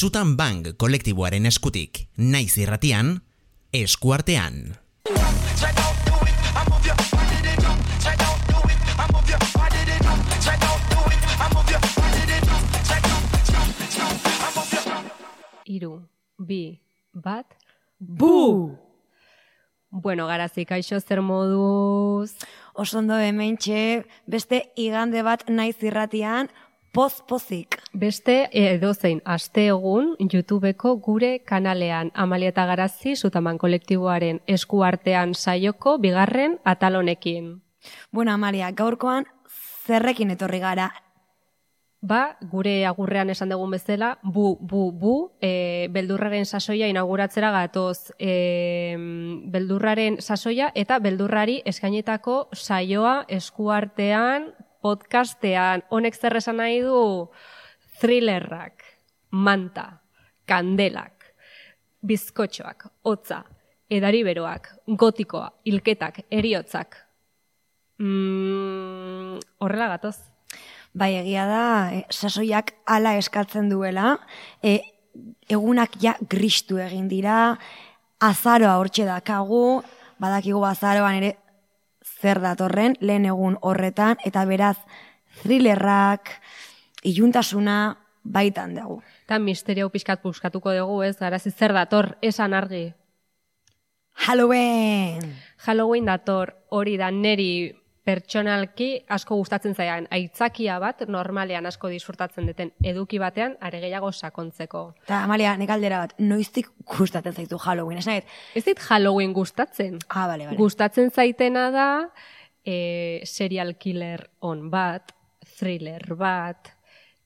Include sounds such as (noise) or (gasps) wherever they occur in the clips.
Zutan Bank kolektiboaren eskutik, naiz irratian, eskuartean. Iru, bi, bat, bu! Bueno, garazi, kaixo zer moduz... Osondo hemen txe, beste igande bat naiz irratian, poz-pozik. Beste edozein aste egun YouTubeko gure kanalean Amalia eta Garazi Zutaman kolektiboaren eskuartean saioko bigarren atalonekin. Bueno, Amalia, gaurkoan zerrekin etorri gara Ba, gure agurrean esan dugun bezala, bu, bu, bu, e, beldurraren sasoia inauguratzera gatoz e, beldurraren sasoia eta beldurrari eskainetako saioa eskuartean, podcastean, honek zer esan nahi du thrillerrak, manta, kandelak, bizkotxoak, hotza, edariberoak, gotikoa, ilketak, eriotzak. Mm, horrela gatoz. Bai, egia da, e, sasoiak ala eskatzen duela, e, egunak ja gristu egin dira, azaroa hortxe dakagu, badakigu azaroan ere zer datorren, lehen egun horretan, eta beraz, thrillerrak, iluntasuna, baitan dugu. Eta misterio pixkat buskatuko dugu, ez, garazi zer dator, esan argi. Halloween! Halloween dator hori da neri pertsonalki asko gustatzen zaian aitzakia bat normalean asko disfrutatzen duten eduki batean are gehiago sakontzeko. Eta Amalia, nek aldera bat, noiztik gustatzen zaitu Halloween, esan Ez dit Halloween gustatzen. Ah, bale, bale. Gustatzen zaitena da e, serial killer on bat, thriller bat,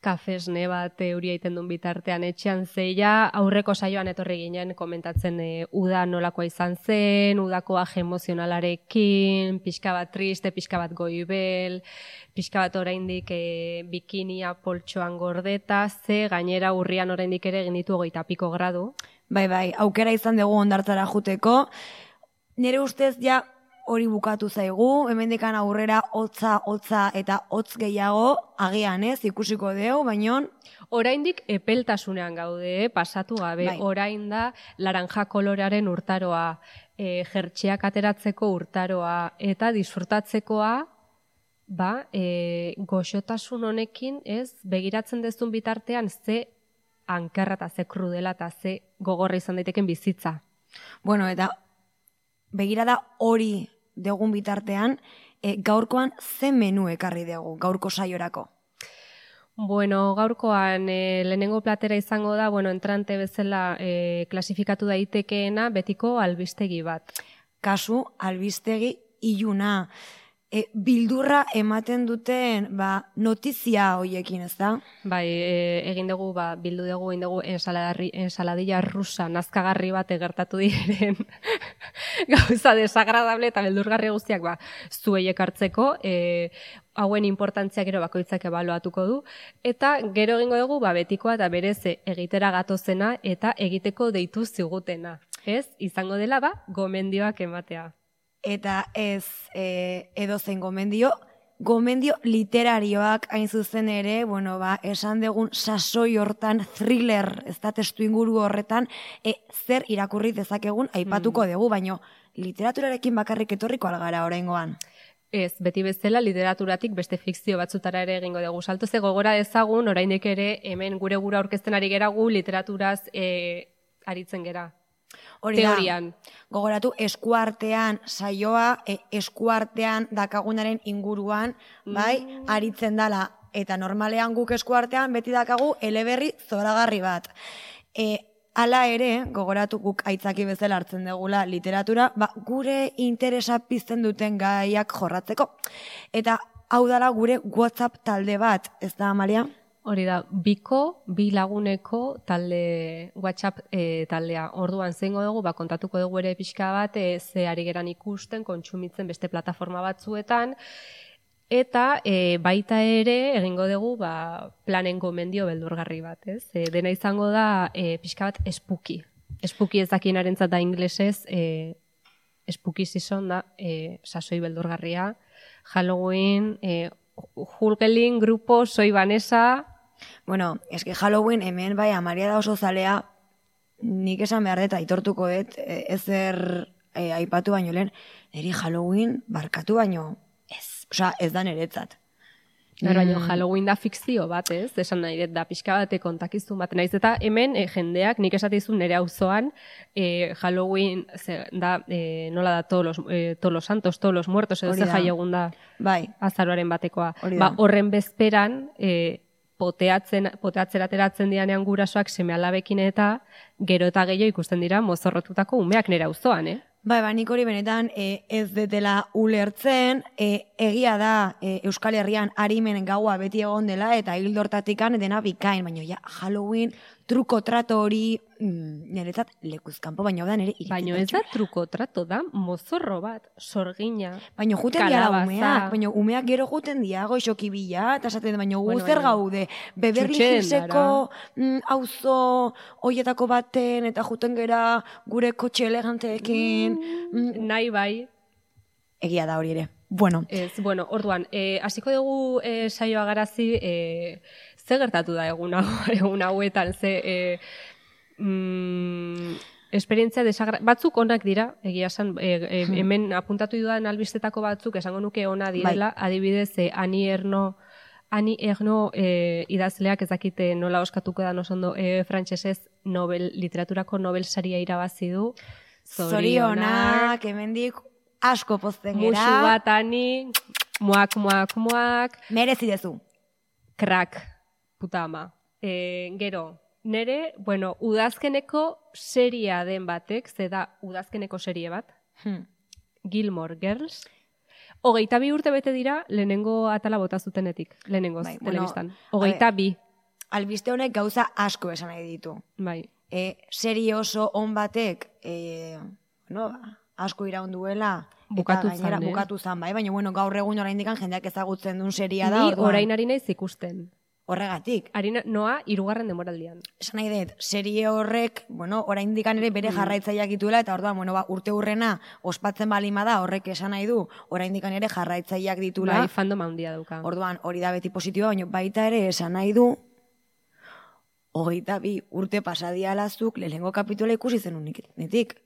kafesne bat euria iten duen bitartean etxean zeia, aurreko saioan etorri ginen komentatzen e, uda nolakoa izan zen, udako aje emozionalarekin, pixka bat triste, pixka bat goibel, pixka bat oraindik e, bikinia poltsoan gordeta, ze gainera urrian oraindik ere genitu hogeita piko gradu. Bai, bai, aukera izan dugu ondartzara juteko. Nire ustez ja hori bukatu zaigu, hemendikan aurrera hotza, hotza eta hotz gehiago agian ez, ikusiko deu, baino Oraindik epeltasunean gaude, eh, pasatu gabe, bai. orain da laranja kolorearen urtaroa, e, jertxeak ateratzeko urtaroa, eta disfrutatzekoa, ba, e, goxotasun honekin, ez, begiratzen dezun bitartean, ze ankerra eta ze krudela eta ze gogorra izan daiteken bizitza. Bueno, eta begirada hori degun bitartean, e, gaurkoan ze menu ekarri dugu, gaurko saiorako? Bueno, gaurkoan e, lehenengo platera izango da, bueno, entrante bezala e, klasifikatu daitekeena betiko albistegi bat. Kasu, albistegi iluna e, bildurra ematen duten ba, notizia hoiekin, ez da? Bai, e, egin dugu, ba, bildu dugu, egin dugu ensaladilla rusa, nazkagarri bat egertatu diren (laughs) gauza desagradable eta beldurgarri guztiak, ba, zueiek hartzeko, e, hauen importantzia gero bakoitzak ebaluatuko du, eta gero egingo dugu, ba, betikoa eta berez egitera gatozena eta egiteko deitu zigutena. Ez, izango dela, ba, gomendioak ematea eta ez e, edo zen gomendio, gomendio literarioak hain zuzen ere, bueno, ba, esan degun sasoi hortan thriller, ez da testu inguru horretan, e, zer irakurri dezakegun aipatuko mm. dugu, baino literaturarekin bakarrik etorriko algara oraingoan. Ez, beti bezala literaturatik beste fikzio batzutara ere egingo dugu. Salto ze gogora ezagun, oraindik ere hemen gure gura aurkezten ari geragu literaturaz e, aritzen gera. Hori Teorian. gogoratu, eskuartean saioa, e, eskuartean dakagunaren inguruan, bai, mm. aritzen dala. Eta normalean guk eskuartean beti dakagu eleberri zoragarri bat. E, Hala ere, gogoratu guk aitzaki bezala hartzen degula literatura, ba, gure interesa pizten duten gaiak jorratzeko. Eta hau dara gure WhatsApp talde bat, ez da, Amalia? Hori da, biko, bi laguneko talde WhatsApp e, taldea. Orduan zeingo dugu, ba, kontatuko dugu ere pixka bat, e, ze ari geran ikusten, kontsumitzen beste plataforma batzuetan, eta e, baita ere egingo dugu ba, planen gomendio beldurgarri bat, ez? E, dena izango da e, pixka bat espuki. Espuki ezakinaren da inglesez, e, espuki zizon da, e, sasoi beldurgarria, Halloween, e, Hulkelin, grupo, soi Vanessa, Bueno, eske Halloween hemen bai amaria da oso zalea, nik esan behar dut, aitortuko dut, e, ezer e, aipatu baino lehen, niri Halloween barkatu baino ez, osea, ez da niretzat. Claro, baina mm. Halloween da fikzio bat, ez? Esan nahi dut, da pixka bate kontakizun bat. Naiz eta hemen e, jendeak, nik esatizun nire auzoan e, Halloween ze, da, e, nola da, todos los, e, todos los santos, todos los muertos, edo ze jai egun da, bai. azaroaren batekoa. Ba, horren bezperan, e, poteatzen, poteatzen ateratzen dianean gurasoak seme alabekin eta gero eta gehiago ikusten dira mozorrotutako umeak nire auzoan, eh? Bai, ba, nik hori benetan e, ez detela ulertzen, e, egia da e, Euskal Herrian harimen gaua beti egon dela eta hildortatikan dena bikain, baina ja, Halloween truko trato hori mm, niretzat lekuzkanpo, baina da nire Baina ez da truko trato da, mozorro bat, sorgina, Baina juten dira umeak, baina umeak gero juten dia, goixoki bila, eta esaten baina gu zer gaude, beberri hilseko mm, auzo hoietako baten, eta juten gera gure kotxe eleganteekin. Mm, mm. Nahi bai. Egia da hori ere. Bueno. Ez, bueno, orduan, eh, hasiko dugu eh, saioa garazi, eh, ze gertatu da egun, hau, (laughs) egun hauetan, ze... E, mm, esperientzia desagra... Batzuk onak dira, egia esan, e, e, hemen apuntatu dudan albistetako batzuk, esango nuke ona direla, bai. adibidez, e, ani erno, ani erno e, idazleak ezakite nola oskatuko da nosondo e, frantsesez Nobel, literaturako Nobel saria irabazi du. Zorionak, hemendik asko pozten gera. Musu bat ani, muak, muak, muak. Merezi dezu. Krak puta ama. E, gero, nere, bueno, udazkeneko seria den batek, ze da udazkeneko serie bat, hmm. Gilmore Girls, hogeita bi urte bete dira, lehenengo atala bota zutenetik, lehenengo bai, telebistan. Hogeita bi. Albiste honek gauza asko esan nahi ditu. Bai. E, serie oso on batek, e, no, asko iraun duela, bukatu zan, eh? bukatu zan, bai, baina bueno, gaur egun orain jendeak ezagutzen duen seria da. Ni orain ari naiz ikusten. Horregatik. Harina, noa, irugarren demoraldian. Esan nahi dut, serie horrek, bueno, orain dikan ere bere mm. jarraitzaileak dituela, eta orduan, bueno, ba, urte hurrena ospatzen balima da, horrek esan nahi du, orain dikan ere jarraitzaileak ditula. Bai, fandom handia dauka. Orduan, hori da beti positiboa, baina baita ere esan nahi du, hogeita bi urte pasadia alazuk, lehengo kapitula ikusi zen unik, netik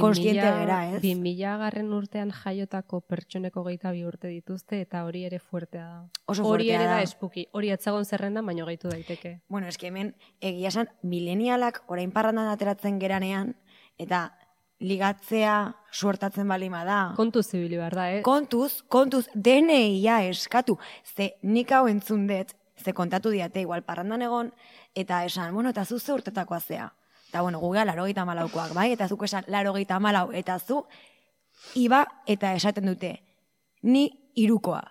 konstiente gara, ez? Bin mila garren urtean jaiotako pertsoneko geita bi urte dituzte, eta hori ere fuertea da. Oso hori ere da espuki, hori atzagon zerrenda, baino gaitu daiteke. Bueno, eski hemen, egia esan, milenialak orain parrandan ateratzen geranean, eta ligatzea suertatzen balima da. Kontuz zibili behar da, eh? Kontuz, kontuz, deneia eskatu. Ze nik hau entzun dut, ze kontatu diate, igual parrandan egon, eta esan, bueno, eta zuze urtetakoa zea. Eta, bueno, gugea laro gita malaukoak, bai? Eta zuk esan laro gita malau, eta zu, iba, eta esaten dute, ni irukoa.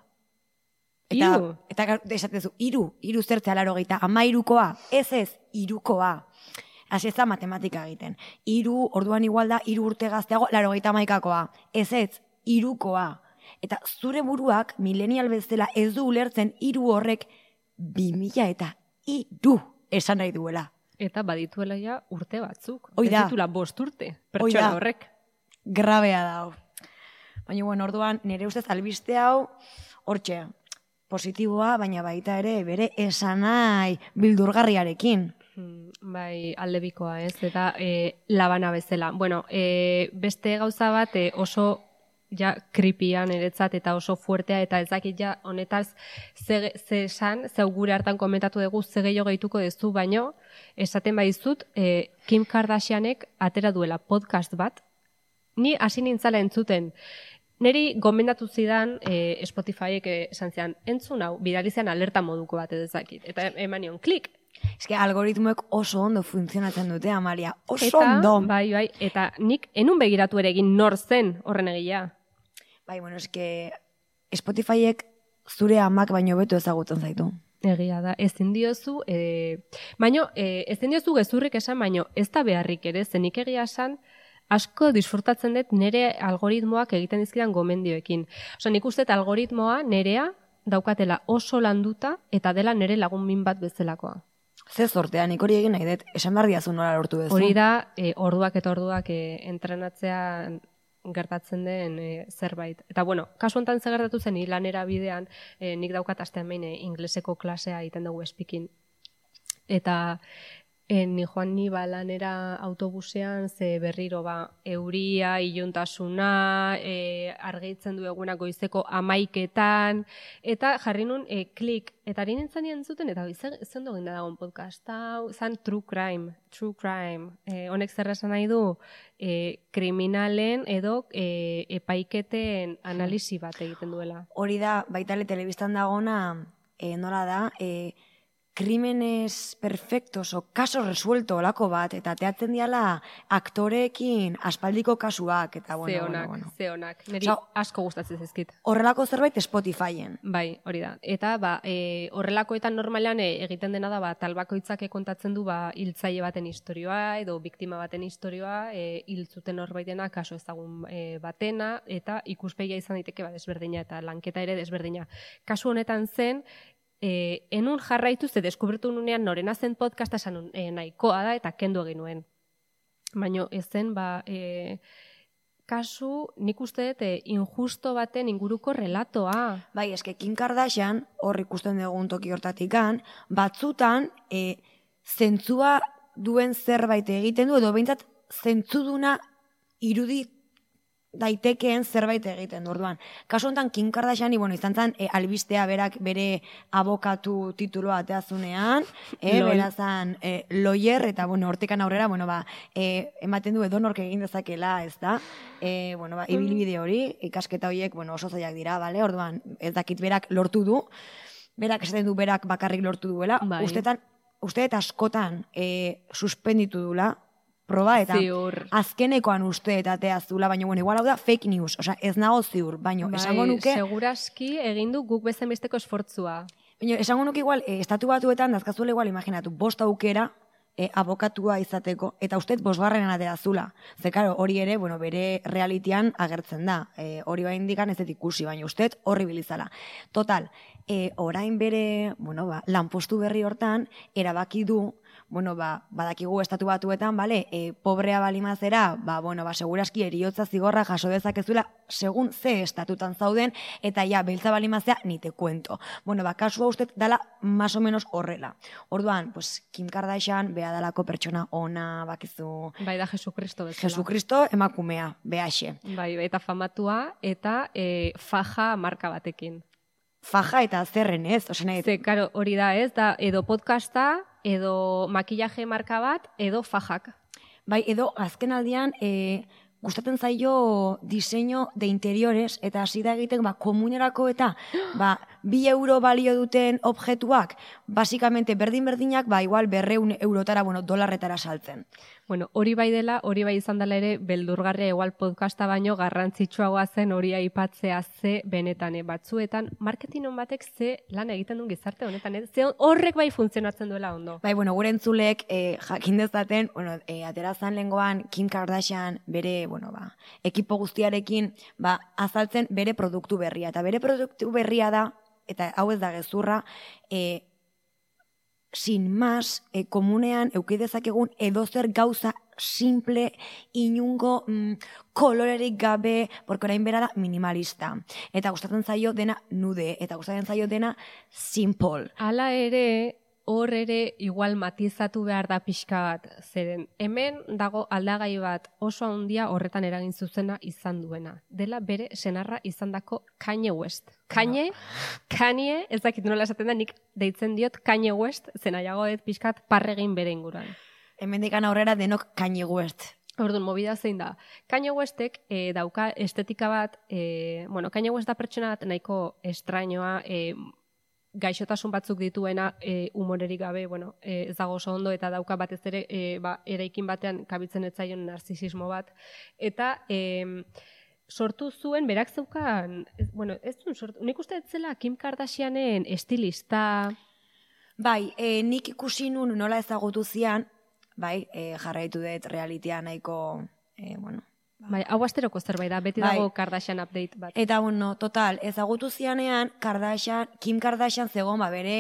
Eta, iru? Eta esaten zu, iru, iru zertzea laro gita, ama irukoa, ez ez, irukoa. Hasi ez da matematika egiten. Iru, orduan igual da, iru urte gazteago, laro gita maikakoa. Ez ez, irukoa. Eta zure buruak, milenial bezala, ez du ulertzen, iru horrek, bi mila eta iru esan nahi duela eta badituela ja urte batzuk. Hoi da. Ez bost urte, pertsona horrek. Grabea da hau. Baina, bueno, orduan, nire ustez albiste hau, hortxe, positiboa, baina baita ere, bere esanai bildurgarriarekin. Hmm, bai, aldebikoa ez, eta e, labana bezala. Bueno, e, beste gauza bat e, oso ja kripian eretzat eta oso fuertea eta ez dakit ja honetaz ze, ze esan, ze gure hartan komentatu dugu ze gehiago gehituko dezu, baino esaten baizut e, Kim Kardashianek atera duela podcast bat, ni hasi nintzala entzuten, Neri gomendatu zidan e, Spotifyek esan zian, entzun hau, bidalizean alerta moduko bat edo zakit. Eta emanion, klik, que algoritmoek oso ondo funtzionatzen dute, Amalia. Oso eta, ondo. Bai, bai, eta nik enun begiratu ere egin nor zen horren egia. Bai, bueno, eske Spotifyek zure amak baino beto ezagutzen zaitu. Egia da, ezin diozu, e, baino, e, ezin diozu gezurrik esan, baino ez da beharrik ere, zenik egia esan, asko disfrutatzen dut nere algoritmoak egiten dizkidan gomendioekin. Osa, nik uste algoritmoa nerea daukatela oso landuta eta dela nere lagun min bat bezalakoa. Ze sortea, nik hori egin nahi dut, esan behar diazu nola lortu bezu. Hori da, e, orduak eta orduak e, entrenatzea gertatzen den e, zerbait. Eta bueno, kasu honetan ze gertatu zen lanera bidean, e, nik daukat astean behin e, ingleseko klasea egiten dugu speaking. Eta En, ni joan ni balanera autobusean ze berriro ba, euria, iluntasuna, e, argitzen du eguna goizeko amaiketan, eta jarri nun e, klik, eta harin entzan zuten, eta zen dugu dagoen podcast, hau, zan true crime, true crime, e, honek zer esan nahi du, e, kriminalen edo e, epaiketen analisi bat egiten duela. Hori da, baitale telebistan dagona, e, nola da, e, krimenez perfectos o caso resuelto olako bat, eta teatzen diala aktoreekin aspaldiko kasuak, eta bueno, zeonak, bueno, bueno. Zeonak, niri asko gustatzen zezkit. Horrelako zerbait Spotifyen. Bai, hori da. Eta ba, e, horrelakoetan normalean e, egiten dena da, ba, talbakoitzak kontatzen du ba, hiltzaile baten historioa, edo biktima baten historioa, e, hiltzuten horbaitena, kaso ezagun e, batena, eta ikuspegia izan daiteke ba, desberdina, eta lanketa ere desberdina. Kasu honetan zen, e, enun jarraitu ze deskubritu nunean norena zen podcasta esan e, nahikoa da eta kendu egin nuen. Baina ez zen, ba, e, kasu nik uste dut injusto baten inguruko relatoa. Bai, eske Kim Kardashian, hor ikusten dugun toki hortatikan, batzutan e, zentzua duen zerbait egiten du, edo behintzat zentzuduna irudi daitekeen zerbait egiten orduan. Kasu honetan Kim Kardashian bueno, izan zen e, albistea berak bere abokatu tituloa ateazunean, e, berazan e, loyer eta bueno, hortikan aurrera, bueno, ba, e, ematen du edonork egin dezakela, ez da? E, bueno, ba, ibilbide hori, ikasketa horiek, bueno, oso zaiak dira, bale? Orduan, ez dakit berak lortu du, berak esaten du berak bakarrik lortu duela, bai. ustetan, uste askotan e, suspenditu dula, proba eta ziur. azkenekoan uste eta teazula, baina bueno, igual hau da fake news, osea, ez nago ziur, baina bai, esango nuke... Seguraski egin du guk bezen besteko esfortzua. Baina esango nuke igual, e, estatu batuetan, dazkazuela igual, imaginatu, bost aukera, e, abokatua izateko, eta uste bosgarren atera zula. Ze, karo, hori ere, bueno, bere realitian agertzen da. E, hori bain dikan ez ikusi, baina uste horri bilizala. Total, e, orain bere, bueno, ba, lanpostu berri hortan, erabaki du, bueno, ba, badakigu estatu batuetan, bale, e, pobrea balimazera, ba, bueno, ba, seguraski eriotza zigorra jaso dezakezula, segun ze estatutan zauden, eta ja, beltza balimazea, nite kuento. Bueno, ba, kasua uste dala, más o menos horrela. Orduan, pues, Kim Kardashian, bea dalako pertsona ona, bakizu... Bai, da Jesukristo bezala. Jesukristo emakumea, behaxe. Bai, eta famatua, eta e, faja marka batekin. Faja eta zerren ez, osen Ze, karo, hori da ez, da, edo podcasta, edo makillaje marka bat, edo fajak. Bai, edo azken aldian, e, gustatzen zaio diseño de interiores, eta hasi da egiten, ba, komunerako eta, (gasps) ba, bi euro balio duten objektuak, basikamente berdin-berdinak, ba, igual berreun eurotara, bueno, dolarretara saltzen. Bueno, hori bai dela, hori bai izan dela ere, beldurgarria igual podcasta baino garrantzitsuagoa zen hori aipatzea ze benetan, eh, batzuetan, marketing on batek ze lan egiten duen gizarte honetan, eh? ze horrek bai funtzionatzen duela ondo. Bai, bueno, gure entzulek eh, jakin dezaten, bueno, eh, aterazan lengoan Kim Kardashian bere, bueno, ba, ekipo guztiarekin, ba, azaltzen bere produktu berria, eta bere produktu berria da, eta hau ez da gezurra, eh, sin más, e, komunean eukidezakegun edozer gauza simple, inungo mm, kolorerik gabe, porque orain bera da minimalista. Eta gustatzen zaio dena nude, eta gustatzen zaio dena simple. Hala ere, hor ere igual matizatu behar da pixka bat. Zeren, hemen dago aldagai bat oso handia horretan eragin zuzena izan duena. Dela bere senarra izandako Kanye West. Kanye, Kanye, ez dakit nola esaten da, nik deitzen diot Kanye West, zena jago ez pixkat parregin bere inguruan. Hemen dikan aurrera denok Kanye West. Orduan, mobida zein da. Kanye Westek e, dauka estetika bat, e, bueno, Kanye West da pertsona bat nahiko estrainoa, e, gaixotasun batzuk dituena e, umorerik gabe, bueno, e, ez dago oso ondo eta dauka batez ere e, ba, eraikin batean kabitzen etzaion narzisismo bat. Eta e, sortu zuen, berak zeukan, ez, bueno, ez zuen sortu, nik uste etzela Kim Kardashianen estilista... Bai, e, nik ikusi nun nola ezagutu zian, bai, e, jarraitu dut realitea nahiko, e, bueno, Bai, hau asteroko zerbait da, beti bai. dago Kardashian update bat. Eta bueno, total, ezagutu zianean, Kardashian, Kim Kardashian zegoen, ba, bere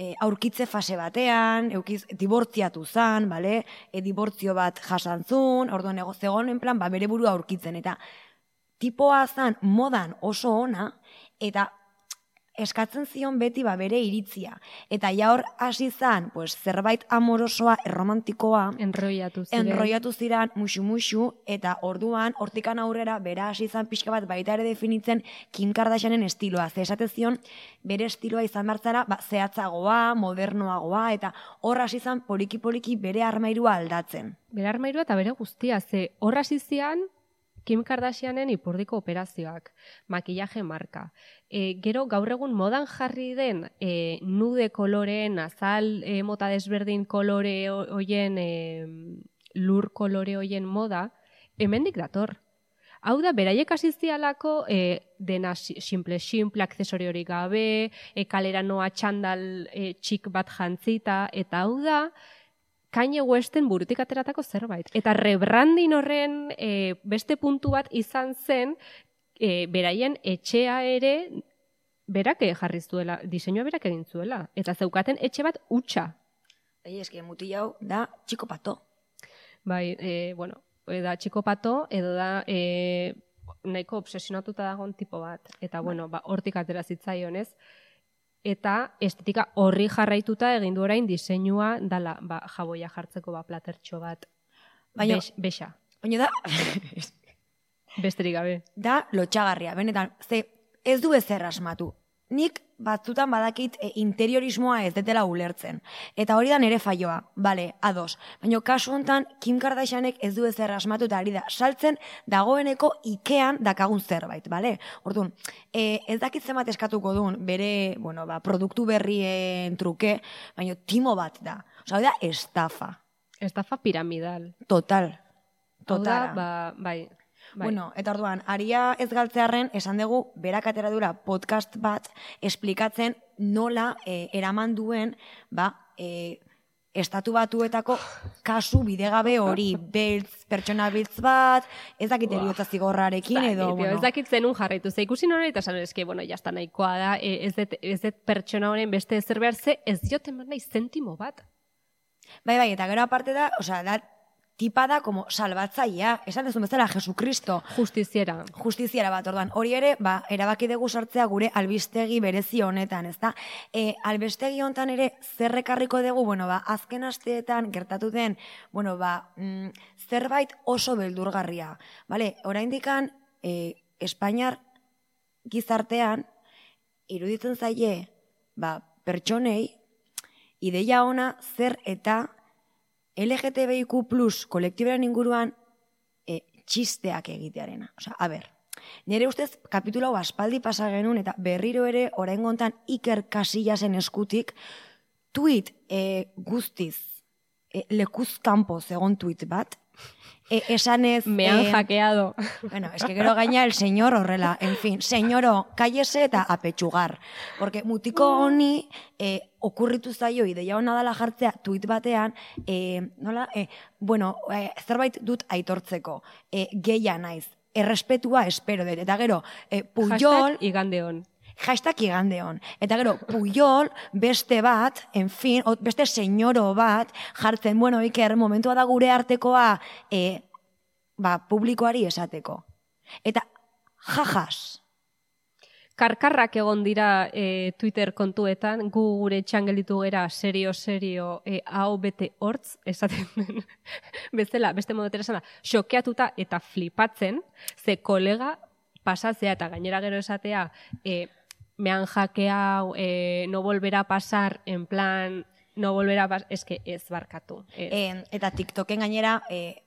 e, aurkitze fase batean, eukiz, dibortziatu zan, bale? E, dibortzio bat jasantzun, orduan ego zegoen plan, ba, bere burua aurkitzen, eta tipoa zan modan oso ona, eta eskatzen zion beti ba bere iritzia. Eta ja hor hasi zan, pues, zerbait amorosoa, erromantikoa, enroiatu ziren, enroiatu ziren musu musu, eta orduan, hortikan aurrera, bera hasi zan pixka bat baita ere definitzen Kim Kardashianen estiloa. Ze esate zion, bere estiloa izan bertzara, ba, zehatzagoa, modernoagoa, eta hor hasi zan poliki-poliki bere armairua aldatzen. Bere armairua eta bere guztia, ze hor hasi zian, Kim Kardashianen ipurdiko operazioak, makillaje marka. E, gero gaur egun modan jarri den e, nude koloreen, azal e, mota desberdin kolore hoien, e, lur kolore hoien moda, hemendik dator. Hau da, beraiek asizialako e, dena simple-simple, akzesori gabe, e, kalera noa txandal e, txik bat jantzita, eta hau da, Kanye Westen burutik ateratako zerbait. Eta rebrandin horren e, beste puntu bat izan zen, e, beraien etxea ere berak jarri zuela, diseinua berak egin zuela. Eta zeukaten etxe bat utxa. Ei, eski, muti hau da txiko pato. Bai, e, bueno, da txiko pato, edo da e, nahiko obsesionatuta dagoen tipo bat. Eta, bai. bueno, ba, hortik atera zitzaionez eta estetika horri jarraituta egin du orain diseinua dala ba, jaboia jartzeko ba, platertxo bat Baina, besa. Baina da... Besterik gabe. Da lotxagarria, benetan, ze ez du ezer asmatu nik batzutan badakit e, interiorismoa ez detela ulertzen. Eta hori da nere faioa, bale, ados. Baina kasu hontan Kim Kardashianek ez du ezer asmatu eta ari da saltzen dagoeneko ikean dakagun zerbait, bale? Orduan, e, ez dakit zenbat eskatuko duen bere, bueno, ba, produktu berrien truke, baina timo bat da. Osa, da, estafa. Estafa piramidal. Total. Total. ba, bai, Bai. Bueno, eta orduan, aria ez galtzearen, esan dugu, berak atera podcast bat, esplikatzen nola e, eraman duen, ba, e, estatu batuetako kasu bidegabe hori, (laughs) beltz, pertsona beltz bat, ez dakit eriotza zigorrarekin, edo, bueno. Ez dakit zenun jarraitu, ze ikusi nore, eta esan eski, bueno, jazta nahikoa da, e, ez dut, ez dut pertsona honen beste ezer behar ze, ez dioten nahi zentimo bat. Bai, bai, eta gero aparte da, osea, da, tipa da como salbatzaia, esan dezu bezala Jesucristo. Justiziera. Justiziera bat, orduan. Hori ere, ba, erabaki dugu sartzea gure albistegi berezi honetan, ezta? E, albistegi honetan ere, zerrekarriko dugu, bueno, ba, azken asteetan gertatu den, bueno, ba, mm, zerbait oso beldurgarria. Vale, orain dikan, e, Espainiar gizartean, iruditzen zaie, ba, pertsonei, ideia ona zer eta LGTBIQ plus kolektibaren inguruan e, txisteak egitearena. Osa, a ber, nire ustez kapitulo hau aspaldi pasa genuen eta berriro ere orain gontan Iker Casillasen eskutik tweet e, guztiz e, lekuz kanpo zegon tweet bat e, esan ez... Me han eh, hackeado. Bueno, es que gero gaina el señor horrela. En fin, señoro, cállese eta apetxugar. Porque mutiko honi eh, okurritu zaio ideia hona dala jartzea tuit batean, eh, nola, eh, bueno, eh, zerbait dut aitortzeko, eh, geia naiz, errespetua espero dut. Eta gero, eh, Puyol... Hashtag igandeon hashtag igandeon. Eta gero, Puyol, beste bat, en fin, beste senyoro bat, jartzen, bueno, iker, momentua da gure artekoa, e, ba, publikoari esateko. Eta, jajas. Karkarrak egon dira e, Twitter kontuetan, gu gure txangelitu gera serio-serio e, hau bete hortz, esaten (laughs) bezala, beste modotera esan da, xokeatuta eta flipatzen, ze kolega pasatzea eta gainera gero esatea, e, me han hackeado, eh, no volverá a pasar, en plan, no volverá a pasar, es que ez barkatu. Eh, eta TikToken gainera, eh,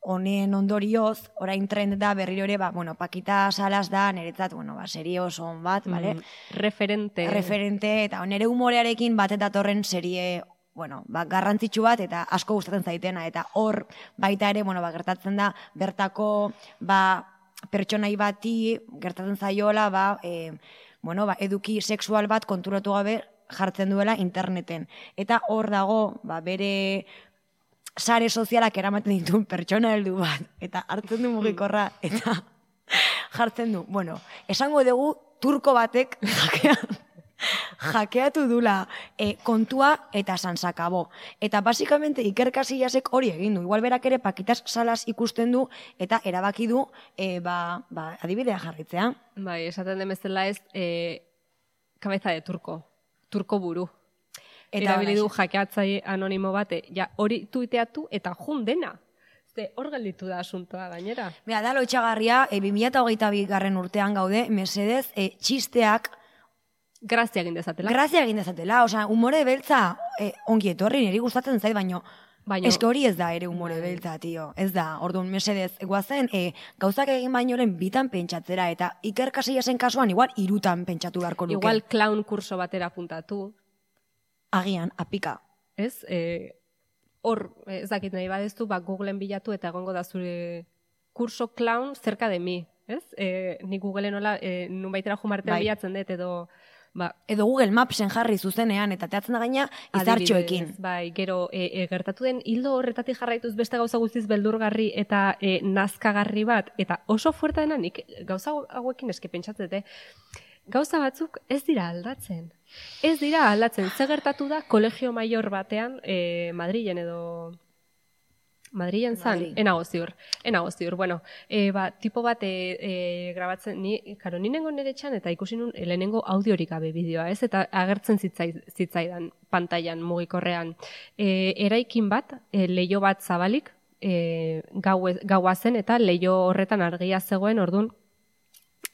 honen ondorioz, orain trend da berriro ere, ba, bueno, Pakita Salas da, niretzat, bueno, ba, serie oso on bat, mm, Referente. Referente, eta nere humorearekin bat eta torren serie bueno, ba, garrantzitsu bat eta asko gustatzen zaitena eta hor baita ere, bueno, ba, gertatzen da bertako ba, pertsonai bati gertatzen zaiola ba, e, bueno, ba, eduki sexual bat konturatu gabe jartzen duela interneten. Eta hor dago, ba, bere sare sozialak eramaten dituen pertsona heldu bat, eta hartzen du mugikorra, eta (laughs) jartzen du. Bueno, esango dugu turko batek (laughs) jakeatu dula e, kontua eta sansakabo. Eta basikamente Iker Casillasek hori egin du. Igual berak ere pakitas salas ikusten du eta erabaki du e, ba, ba, adibidea jarritzea. Bai, esaten demezela ez e, kabeza de turko, turko buru. Eta Erabili du jakeatzai anonimo bate, ja hori tuiteatu eta jun dena. Ze hor gelditu da asuntoa gainera. Bea, da loitxagarria, e, 2008 garren urtean gaude, mesedez, e, txisteak Grazia egin dezatela. Grazia egin dezatela, osea, umore beltza e, ongi etorri, niri gustatzen zait, baino, baino eske hori ez da ere umore bai. beltza, tio. Ez da, orduan, mesedez, guazen, e, gauzak egin bainoren bitan pentsatzera, eta Iker zen kasuan, igual, irutan pentsatu beharko nuke. Igual, clown kurso batera puntatu. Agian, apika. Ez, e, hor, ez dakit nahi badezu, ba, Googleen bilatu eta egongo da zure kurso clown zerka de mi. Ez? E, ni Googleen nola, e, nun baitera jumartean bai. bilatzen dut, edo ba, edo Google Mapsen jarri zuzenean eta teatzen da gaina izartxoekin. Bai, gero e, e, gertatu den hildo horretatik jarraituz beste gauza guztiz beldurgarri eta e, nazkagarri bat eta oso fuerta dena nik gauza hauekin eske pentsatzete gauza batzuk ez dira aldatzen. Ez dira aldatzen. Ze gertatu da kolegio maior batean e, Madrilen edo Madrilen zan, enago ziur, enago ziur. Bueno, e, ba, tipo bat e, e, grabatzen, ni, karo, ni nengo nire txan, eta ikusi nun lehenengo audiorik gabe bideoa, ez? Eta agertzen zitzai, zitzaidan pantailan mugikorrean. E, eraikin bat, e, leio bat zabalik, e, gau, gaua zen, eta leio horretan argia zegoen, ordun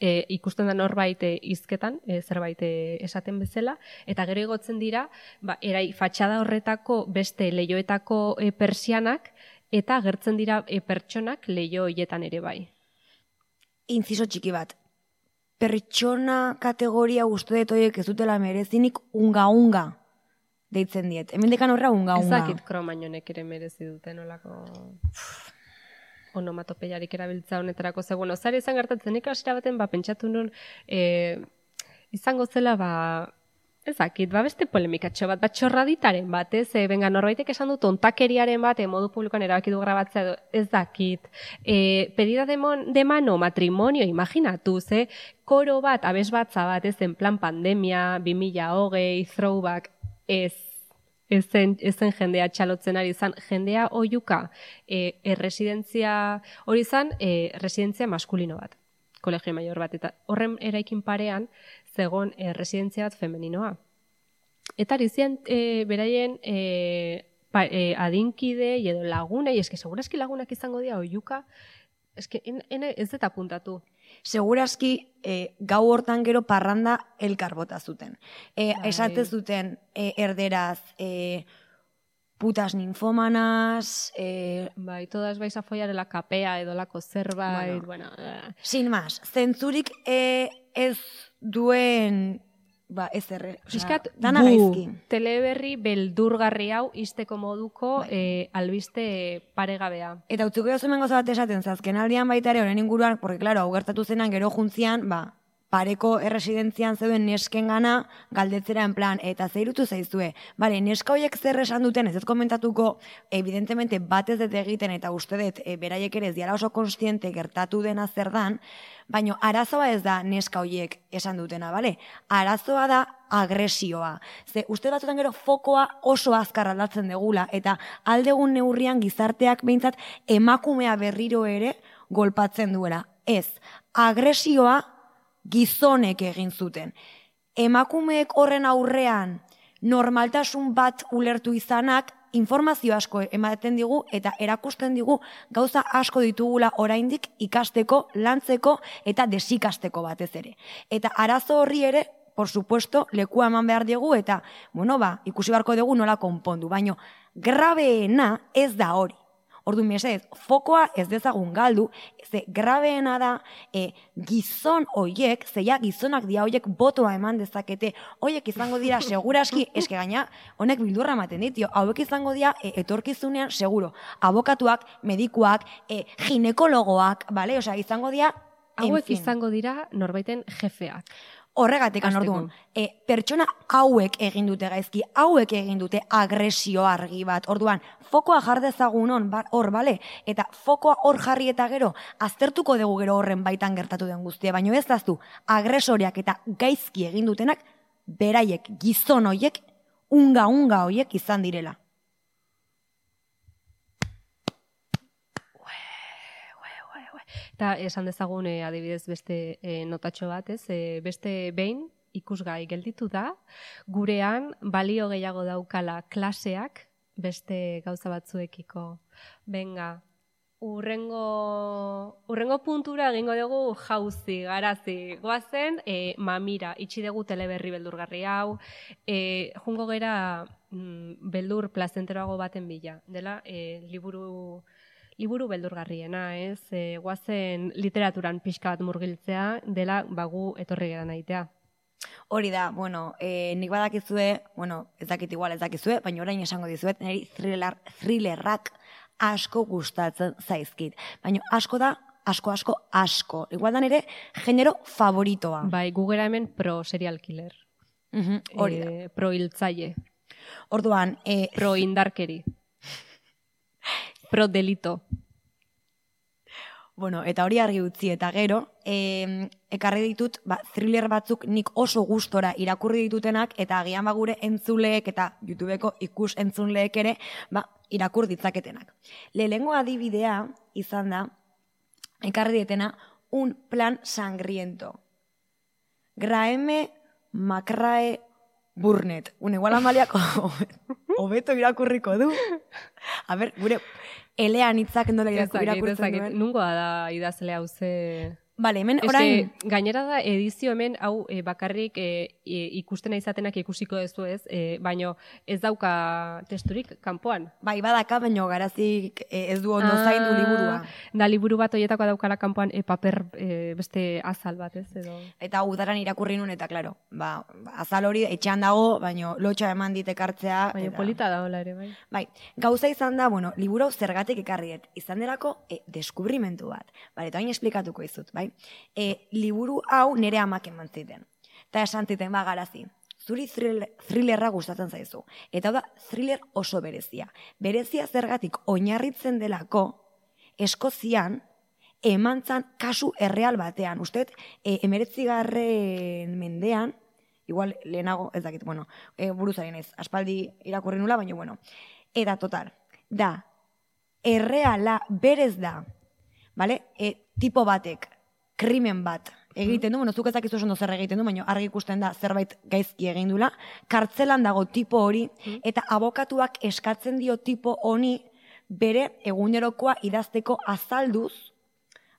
e, ikusten da norbait e, izketan, e, zerbait e, esaten bezala, eta gero egotzen dira, ba, erai fatxada horretako beste leioetako e, persianak, eta agertzen dira e, pertsonak leio hoietan ere bai. Inciso txiki bat. Pertsona kategoria uste dut horiek ez dutela merezinik unga-unga deitzen diet. Hemen dekan horra unga-unga. Ezakit kromainonek ere merezi duten olako onomatopeiarik erabiltza honetarako. Ze, bueno, zari izan gertatzen ikasira baten, ba, pentsatu nun, e, izango zela, ba, Ezakit, ba beste polemikatxo bat, bat txorraditaren bat, ez, e, benga, norbaitek esan dut ontakeriaren bat, e, modu publikoan erabaki du grabatzea, edo, ez dakit. E, pedida de, mon, de mano, matrimonio, imaginatu, ze, koro bat, abes batza bat, ez, en plan pandemia, 2000 hogei, throwback, ez, ezen, ezen jendea txalotzen ari izan, jendea oiuka, e, erresidentzia, hori izan, e, residentzia maskulino bat kolegio maior bat, eta horren eraikin parean, zegon e, residentzia bat femeninoa. Eta arizian e, eh, beraien e, pa, e, adinkide edo lagunei, eske segurazki lagunak izango dira oiuka, eske en, en, ez deta puntatu. Segurazki e, gau hortan gero parranda elkar bota zuten. E, esate zuten e, erderaz, e, putas ninfomanas, eh, bai, todas vais a follar en la capea edo lako zerbait, bueno, bueno uh. sin más, zentzurik eh, ez duen ba, ez erre, Fiskat, dana gaizki. teleberri beldurgarri hau izteko moduko bai. eh, albiste paregabea. Eta utzuko jo zumen bat esaten, zazken aldian baita ere honen inguruan, porque claro, hau gertatu zenan gero juntzian, ba, pareko erresidentzian zeuden nesken gana galdetzera en plan, eta zeirutu zaizue. Bale, neska horiek zer esan duten, ez ez komentatuko, evidentemente bat ez dut egiten eta uste dut, e, beraiek ere ez diara oso konstiente gertatu dena zer dan, baina arazoa ez da neska horiek esan dutena, bale? Arazoa da agresioa. Ze uste batzutan gero fokoa oso azkar aldatzen degula, eta aldegun neurrian gizarteak behintzat emakumea berriro ere golpatzen duela. Ez, agresioa gizonek egin zuten. Emakumeek horren aurrean normaltasun bat ulertu izanak informazio asko ematen digu eta erakusten digu gauza asko ditugula oraindik ikasteko, lantzeko eta desikasteko batez ere. Eta arazo horri ere, por supuesto, lekua eman behar diegu eta, bueno, ba, ikusi barko dugu nola konpondu, baino grabeena ez da hori. Ordu mesez, fokoa ez dezagun galdu, ze grabeena da e, gizon hoiek, zeia gizonak dia hoiek botoa eman dezakete, hoiek izango dira seguraski, (laughs) eske gaina, honek bildurra ematen ditio, hauek izango dira e, etorkizunean seguro, abokatuak, medikuak, e, ginekologoak, bale, osea, izango dira, Hauek izango dira norbaiten jefeak. Horregatik anorduan, e, pertsona hauek egin dute gaizki, hauek egin dute agresio argi bat. Orduan, fokoa jar dezagun ba, hor, bale? Eta fokoa hor jarri eta gero, aztertuko dugu gero horren baitan gertatu den guztia, baina ez daztu, agresoriak eta gaizki egin dutenak beraiek gizon hoiek, unga-unga hoiek izan direla. Eta esan dezagun eh, adibidez beste eh, notatxo bat, ez? Eh, beste behin ikusgai gelditu da, gurean balio gehiago daukala klaseak beste gauza batzuekiko. Benga, urrengo, urrengo puntura egingo dugu jauzi, garazi, goazen, e, mamira, itxi dugu teleberri beldurgarri hau, e, jungo gera mm, beldur plazenteroago baten bila, dela, e, liburu liburu beldurgarriena, ez? E, guazen literaturan pixka bat murgiltzea, dela bagu etorri gara nahitea. Hori da, bueno, e, nik badakizue, bueno, ez dakit igual ez dakizue, baina orain esango dizuet, niri thriller, thrillerrak asko gustatzen zaizkit. Baina asko da, asko, asko, asko. Igual da nire genero favoritoa. Bai, gugera hemen pro serial killer. Mhm, hori da. E, pro hiltzaile. Orduan, e, Pro indarkeri. (laughs) Pro delito. Bueno, eta hori argi utzi eta gero, e, ekarri ditut, ba, thriller batzuk nik oso gustora irakurri ditutenak, eta agian ba gure entzuleek eta YouTubeko ikus entzunleek ere, ba, irakur ditzaketenak. Lehengo adibidea izan da, ekarri dietena, un plan sangriento. Graeme Macrae Burnet. Un igual amaliako (laughs) hobeto irakurriko du. A ber, gure elean hitzak nola irakur, irakurtzen duen. Nungoa da idazle hau ze... Vale, hemen orain... gainera da edizio hemen hau e, bakarrik e, e, ikustena izatenak ikusiko duzu ez, e, baino ez dauka testurik kanpoan. Bai, badaka, baino garazik eh, ez du ondo zaindu liburua. Da liburu bat hoietako daukala kanpoan e, paper e, beste azal bat ez edo. Eta udaran irakurri nun, eta klaro, ba, azal hori etxean dago, baino lotxa eman dit ekartzea. Baina eta- polita da hola ere bai. Bai, gauza izan da, bueno, liburu zergatik ekarri dut. Izan derako, e, deskubrimentu bat. Bale, eta hain esplikatuko izut, bai? E, liburu hau nire amak eman ziten. Eta esan ziten, ba, garazi. Zuri thriller, thrillerra gustatzen zaizu. Eta da, thriller oso berezia. Berezia zergatik oinarritzen delako, Eskozian, emantzan kasu erreal batean. Usted, e, emeretzigarren mendean, igual lehenago, ez dakit, bueno, e, buruzaren ez, aspaldi irakurri nula, baina bueno. Eta total, da, erreala berez da, bale? E, tipo batek, krimen bat, egiten du, bueno, zuk ezakizu oso zer egiten du, baina argi ikusten da zerbait gaizki egin dula, kartzelan dago tipo hori, eta abokatuak eskatzen dio tipo honi bere egunerokoa idazteko azalduz,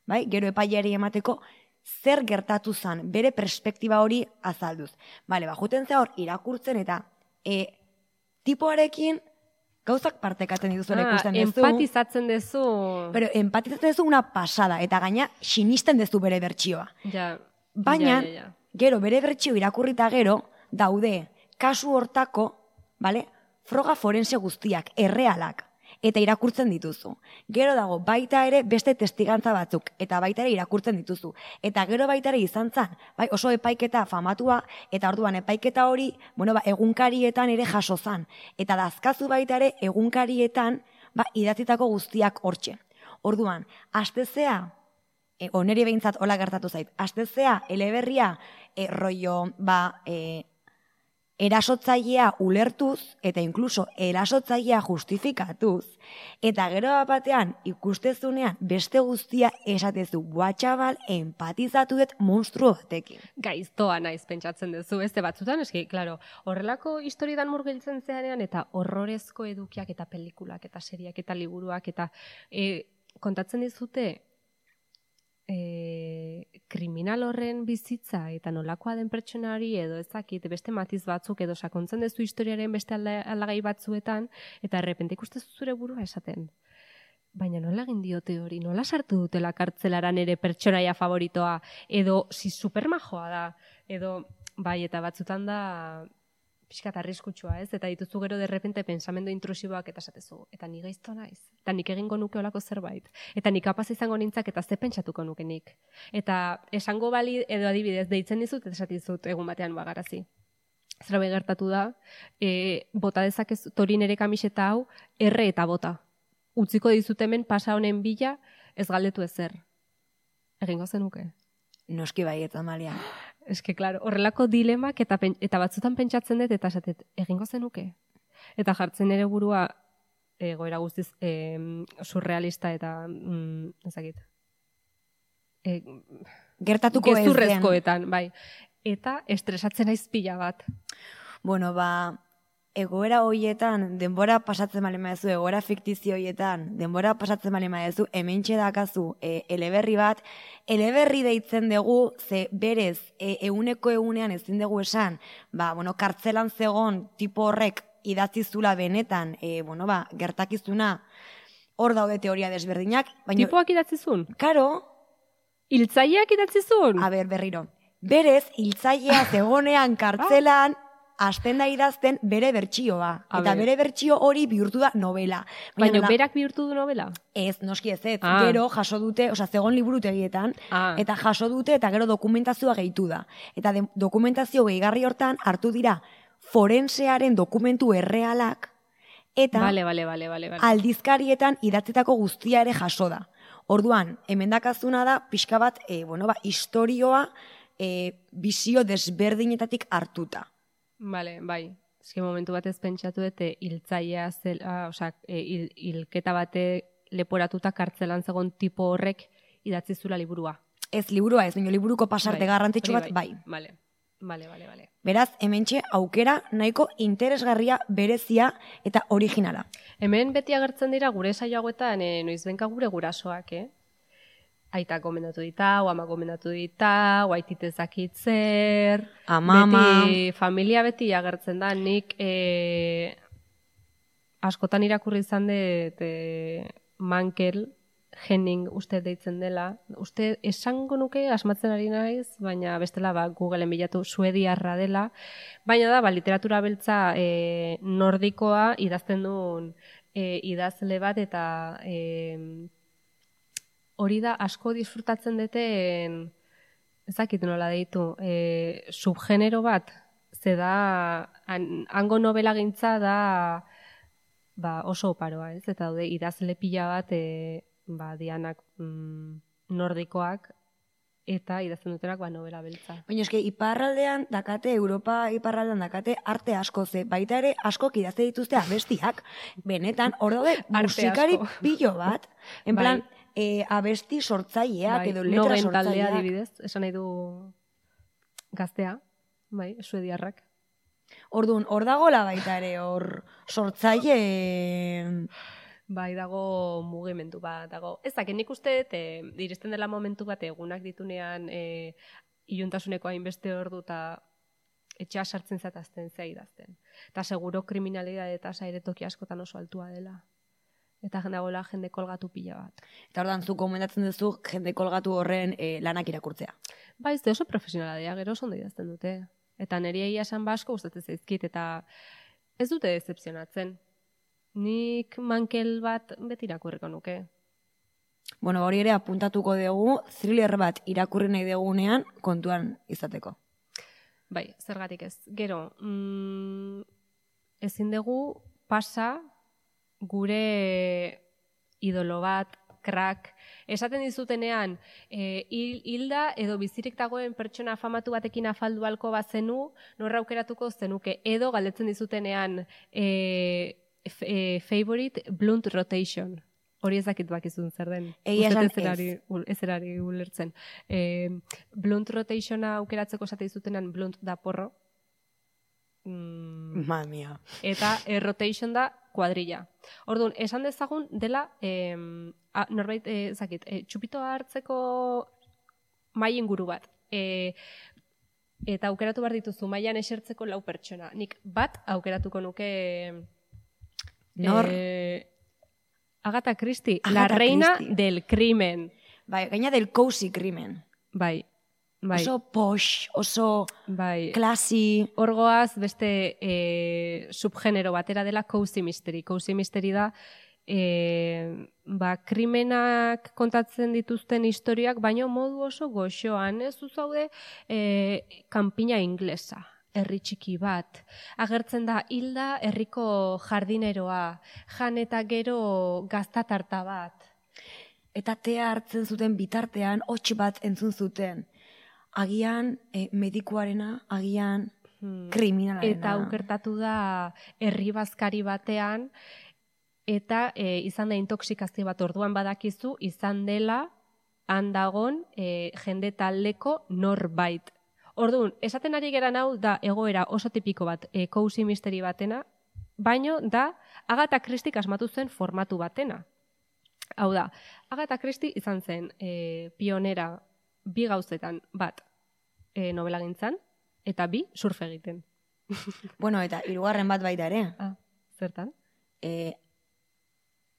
bai, gero epaileari emateko, zer gertatu zan, bere perspektiba hori azalduz. Bale, ba, juten zea hor irakurtzen eta e, tipoarekin gauzak partekatzen dituzuela ikusten duzu. Ah, empatizatzen duzu. Pero empatizatzen duzu una pasada, eta gaina sinisten duzu bere bertsioa. Ja, Baina, ja, ja, ja. gero, bere bertsio irakurrita gero, daude, kasu hortako, bale, froga forense guztiak, errealak, eta irakurtzen dituzu. Gero dago, baita ere beste testigantza batzuk, eta baita ere irakurtzen dituzu. Eta gero baita ere izan zan, bai, oso epaiketa famatua, eta orduan epaiketa hori, bueno, ba, egunkarietan ere jaso zan. Eta dazkazu baita ere egunkarietan, ba, idatzitako guztiak hortxe. Orduan, astezea, e, oneri behintzat hola gertatu zait. Astezea, eleberria, e, rollo, ba, e, erasotzailea ulertuz, eta inkluso erasotzailea justifikatuz, eta gero bat batean ikustezunean beste guztia esatezu, buah txabal, empatizatu dut monstruo batekin. gaiztoa naiz pentsatzen duzu, ez batzutan, eski, claro, horrelako historietan murgiltzen zeanean, eta horrorezko edukiak eta pelikulak eta seriak eta liburuak eta e, kontatzen dizute e, kriminal horren bizitza eta nolakoa den pertsonari edo ezakit beste matiz batzuk edo sakontzen duzu historiaren beste aldagai batzuetan eta errepente ikustezu zure burua esaten. Baina nola egin diote hori, nola sartu dutela kartzelaran ere pertsonaia favoritoa, edo si supermajoa da, edo bai eta batzutan da pixkat arriskutsua, ez? Eta dituzu gero derrepente pensamendu intrusiboak eta esatezu, eta ni gaizto naiz, eta nik egingo nuke olako zerbait, eta nik kapaz izango nintzak eta ze pentsatuko nuke nik. Eta esango bali edo adibidez, deitzen dizut eta esatizut egun batean bagarazi. Zerbait gertatu da, e, bota dezakez torin ere kamiseta hau, erre eta bota. Utziko dizut hemen pasa honen bila, ez galdetu ezer. Egingo zenuke. Noski bai, eta malia. Eske, klaro, horrelako dilemak eta, eta batzutan pentsatzen dut, eta esatet, egingo zenuke. Eta jartzen ere burua, egoera guztiz, e, surrealista eta, mm, ezakit. E, Gertatuko ez bai. Eta estresatzen aiz pila bat. Bueno, ba, egoera hoietan, denbora pasatzen bali maezu, egoera fiktizio hoietan, denbora pasatzen bali maezu, hemen txedakazu e, eleberri bat, eleberri deitzen dugu, ze berez, e, euneko egunean ezin dugu esan, ba, bueno, kartzelan zegon tipo horrek idatzizula benetan, e, bueno, ba, gertakizuna, hor daude teoria desberdinak. Baina, Tipoak idatzizun? Karo. Iltzaileak idatzizun? A ber, berriro. Berez, iltzailea zegonean (laughs) kartzelan, hasten da idazten bere bertsioa. Eta bere bertsio hori bihurtu da novela. Baina, berak bihurtu du novela? Ez, noski ez ez. Ah. Gero jaso dute, oza, zegon liburutegietan, ah. eta jaso dute eta gero dokumentazioa gehitu da. Eta dokumentazio gehigarri hortan hartu dira forensearen dokumentu errealak, eta vale, vale, vale, vale, aldizkarietan idatzetako guztia ere jaso da. Orduan, emendakazuna da, pixka bat, e, bueno, ba, historioa, e, bizio desberdinetatik hartuta. Vale, bai. Eske momentu batez pentsatu dute hiltzailea zela, osea, e, hilketa bate leporatuta kartzelan zegon tipo horrek idatzi zula liburua. Ez liburua ez, baina liburuko pasarte bai, garrantzitsu bat bai. bai. Vale. Vale, vale, vale. Beraz, hementxe aukera nahiko interesgarria berezia eta originala. Hemen beti agertzen dira gure saioagoetan e, noizbenka gure gurasoak, eh? Aita gomendatu dita, o ama gomendatu dita, o aititezakitzer. Ama, beti, familia beti agertzen da, nik e, askotan irakurri izan dut e, Mankel, Henning uste deitzen dela. Uste esango nuke asmatzen ari naiz, baina bestela ba, Googleen bilatu suediarra dela. Baina da, ba, literatura beltza e, nordikoa idazten duen e, idazle bat eta e, hori da asko disfrutatzen duten ezakit nola deitu, e, subgenero bat, ze da, hango novela gintza da ba, oso oparoa, ez? Eta daude, idazle pila bat, e, ba, dianak mm, nordikoak, eta idazten dutenak ba, novela beltza. Baina eske, iparraldean dakate, Europa iparraldean dakate, arte asko ze, baita ere asko idazte dituzte abestiak, benetan, hor daude, musikari pilo bat, en bai. E, abesti sortzaileak bai, edo letra sortzaileak. adibidez, esan nahi du gaztea, bai, suediarrak. Orduan, hor dagola baita ere, hor sortzaile... Bai, dago mugimendu bat, dago. Ez da, nik uste, e, iristen dela momentu bat, egunak ditunean e, iluntasuneko hainbeste hor du, eta etxea sartzen zatazten zea idazten. Eta seguro kriminalidade eta zaire toki askotan oso altua dela eta jendagoela jende kolgatu pila bat. Eta ordan zu komendatzen duzu jende kolgatu horren e, lanak irakurtzea. Ba, ez oso profesionala dira, gero oso ondo idazten dute. Eta niri egia esan basko gustatzen zaizkit eta ez dute decepzionatzen. Nik mankel bat beti irakurriko nuke. Bueno, hori ere apuntatuko dugu, thriller bat irakurri nahi dugunean kontuan izateko. Bai, zergatik ez. Gero, mm, ezin dugu pasa gure idolo bat, krak, esaten dizutenean, e, hilda edo bizirik dagoen pertsona afamatu batekin afaldu alko bazenu, norra aukeratuko zenuke, edo galdetzen dizutenean e, e, favorite blunt rotation. Hori ezakit bakizun zer den. Egia esan ez. Ez ulertzen. E, blunt rotationa aukeratzeko esate dizutenean blunt da porro. Mm, Mamia. Eta e, rotation da kuadrilla. Orduan, esan dezagun dela, eh, a, norbait, eh, zakit, eh, txupitoa hartzeko mai inguru bat. Eh, eta aukeratu behar dituzu mailan esertzeko lau pertsona. Nik bat aukeratuko nuke... Nor? Eh, Agatha Christie, la reina del crimen. Bai, gaina del cozy crimen. Bai, Bai. Oso posh, oso bai. klasi. Orgoaz beste e, subgenero batera dela cozy mystery. Cozy mystery da e, ba, krimenak kontatzen dituzten historiak, baino modu oso goxoan. Ez zaude e, kanpina inglesa herri txiki bat. Agertzen da hilda herriko jardineroa, jan eta gero gaztatarta bat. Eta tea hartzen zuten bitartean, hots bat entzun zuten agian e, medikuarena, agian hmm. kriminalarena. Eta aukertatu da herri bazkari batean, eta e, izan da intoxikazio bat orduan badakizu, izan dela handagon e, jende taldeko norbait. Orduan, esaten ari geran hau da egoera oso tipiko bat, e, kousi misteri batena, baino da Agatha Christie asmatu zen formatu batena. Hau da, Agatha Christie izan zen e, pionera bi gauzetan bat e, novela gintzan, eta bi surfe egiten. (laughs) bueno, eta hirugarren bat baita ere. Ah, zertan? E,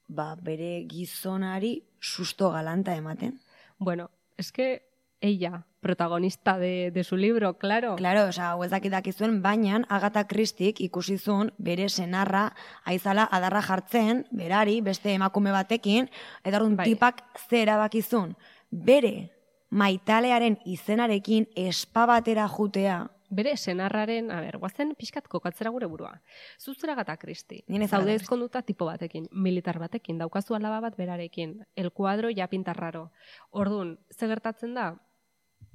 ba, bere gizonari susto galanta ematen. Bueno, eske ella, protagonista de, de su libro, claro. Claro, oza, sea, huezakitak izuen, baina Agatha Christik ikusizun bere senarra aizala adarra jartzen, berari, beste emakume batekin, eta orduan bai. tipak zera bakizun. Bere maitalearen izenarekin espabatera jutea, bere senarraren, a ber, guazen pixkat kokatzera gure burua. Zuzera gata, Kristi. Nire zaude ezkonduta tipo batekin, militar batekin, daukazu alaba bat berarekin, el kuadro ja pintarraro. Orduan, ze gertatzen da,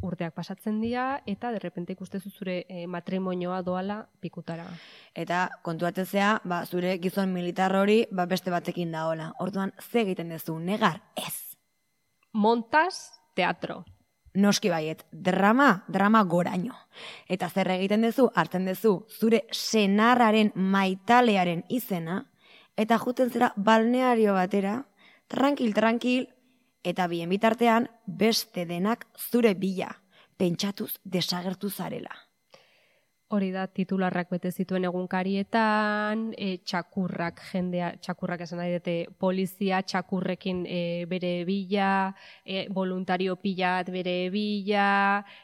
urteak pasatzen dira eta derrepente ikustezu zure e, matrimonioa doala pikutara. Eta kontuatzea, ba, zure gizon militar hori ba, beste batekin daola. Orduan, ze egiten duzu, negar, ez. Montas teatro noski baiet, drama, drama goraino. Eta zer egiten duzu, hartzen duzu, zure senarraren maitalearen izena, eta juten zera balneario batera, tranquil, tranquil, eta bien bitartean, beste denak zure bila, pentsatuz desagertu zarela hori da titularrak bete zituen egunkarietan, e, txakurrak jendea, txakurrak esan nahi dute polizia, txakurrekin e, bere bila, e, voluntario pilat bere bila,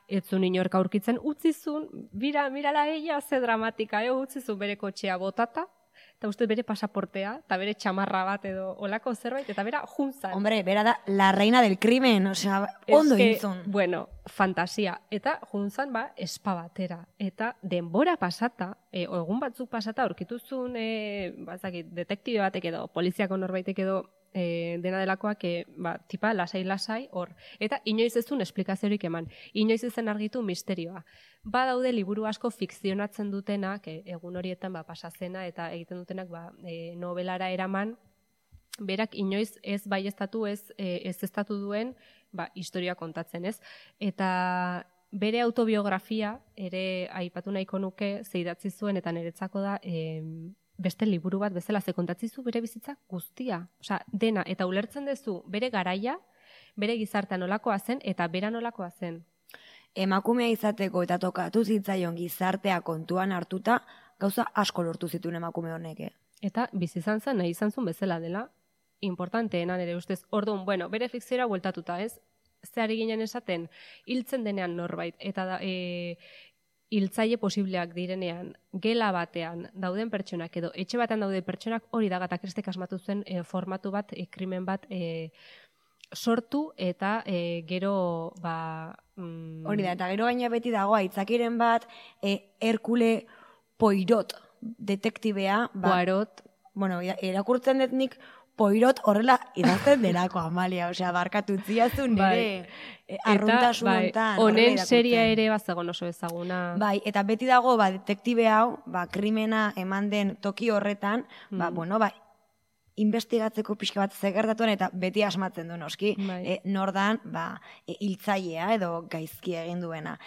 ez zuen inorka aurkitzen, utzizun, mira, mirala ella, ze dramatika, e, utzizun bere kotxea botata, eta uste bere pasaportea, eta bere txamarra bat edo olako zerbait, eta bera junzan. Hombre, bera da la reina del crimen, osea, ondo intzun. Bueno, fantasia. Eta junzan, ba, espa batera. Eta denbora pasata, e, egun batzuk pasata, aurkituzun, e, bazakit, detektibe batek edo, poliziako norbaitek edo, e, dena delakoak, e, ba, tipa, lasai-lasai, hor. Eta inoiz ez duen esplikaziorik eman. Inoiz ezen argitu misterioa ba daude liburu asko fikzionatzen dutenak e, egun horietan ba pasazena eta egiten dutenak ba e, novelara eraman berak inoiz ez baiestatu ez e, ez estatu duen ba historia kontatzen ez eta bere autobiografia ere aipatu nahiko nuke zeidatzi zuen eta niretzako da e, beste liburu bat bezala ze kontatzizu bere bizitza guztia osea dena eta ulertzen duzu bere garaia bere gizartea nolakoa zen eta bera nolakoa zen emakumea izateko eta tokatu zitzaion gizartea kontuan hartuta, gauza asko lortu zituen emakume honek. Eh? Eta bizi izan zen, nahi izan zuen bezala dela, importanteena nire ustez. Orduan, bueno, bere fikziora bueltatuta, ez? Zeari ginen esaten, hiltzen denean norbait, eta da, e, hiltzaile posibleak direnean, gela batean dauden pertsonak edo etxe batean daude pertsonak hori da gata kristek asmatu zen e, formatu bat, e, krimen bat e, sortu eta e, gero ba, mm... hori da, eta gero gaina beti dago aitzakiren bat e, Herkule Poirot detektibea ba, Poirot. bueno, erakurtzen dut nik Poirot horrela idazten derako Amalia, osea, barkatu ziazu nire bai. e, arruntasun bai, Honen seria ere bazagon oso ezaguna. Bai, eta beti dago, ba, detektibe hau, ba, krimena eman den toki horretan, ba, mm. bueno, ba, investigatzeko pixka bat zegertatuen eta beti asmatzen du noski. Bai. E, nordan, ba, e, iltzailea edo gaizki egin duena.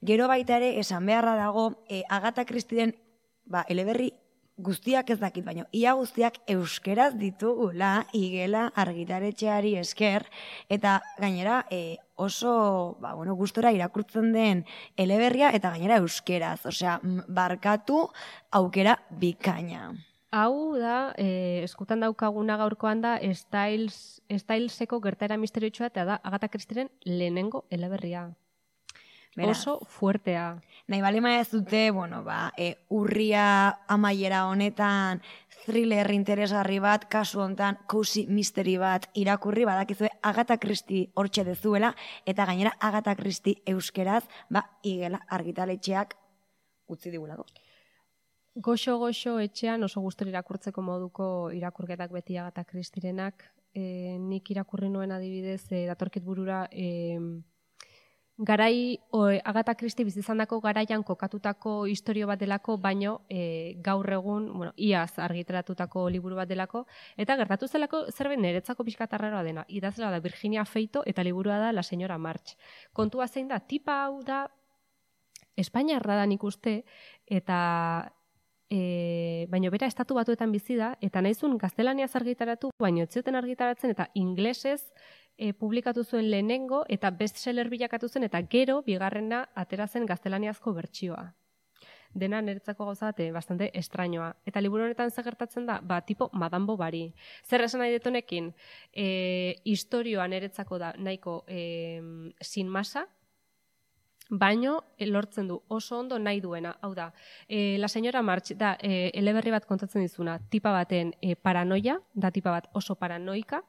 Gero baita ere, esan beharra dago, e, Agata Kristiden, ba, eleberri guztiak ez dakit, baina ia guztiak euskeraz ditugula igela argitaretxeari esker, eta gainera e, oso ba, bueno, gustora irakurtzen den eleberria eta gainera euskeraz, osea, barkatu aukera bikaina. Hau da, e, eskutan daukaguna gaurkoan da, Styles, Styleseko gertaera misteriotxoa eta da Agatha Christieren lehenengo eleberria. Oso fuertea. Nahi bali ez dute, bueno, ba, e, urria amaiera honetan, thriller interesgarri bat, kasu hontan, cozy mystery bat irakurri, badakizue Agatha Christie hortxe dezuela, eta gainera Agatha Christie euskeraz, ba, igela argitaletxeak utzi digulako. Goxo-goxo etxean oso guztori irakurtzeko moduko irakurketak beti agata kristirenak. E, nik irakurri nuen adibidez, e, datorkit burura, e, garai o, Agatha Christie bizizandako garaian kokatutako historio bat delako, baino e, gaur egun, bueno, iaz argitaratutako liburu bat delako, eta gertatu zelako zerbait niretzako pixkatarraroa dena. Idazela da Virginia Feito eta liburua da La Señora March. Kontua zein da, tipa hau da Espainiarra da nik eta e, baino bera estatu batuetan bizi da, eta naizun gaztelania argitaratu, baino etzioten argitaratzen, eta inglesez e, publikatu zuen lehenengo eta bestseller bilakatu zen eta gero bigarrena atera zen gaztelaniazko bertsioa. Dena niretzako gauza bate, bastante estrañoa. Eta liburu honetan ze gertatzen da, ba, tipo Madame Bovary. Zer esan nahi detonekin, e, historioa niretzako da nahiko e, sin masa, baino lortzen du oso ondo nahi duena. Hau da, e, la señora March da e, eleberri bat kontatzen dizuna, tipa baten e, paranoia, da tipa bat oso paranoika,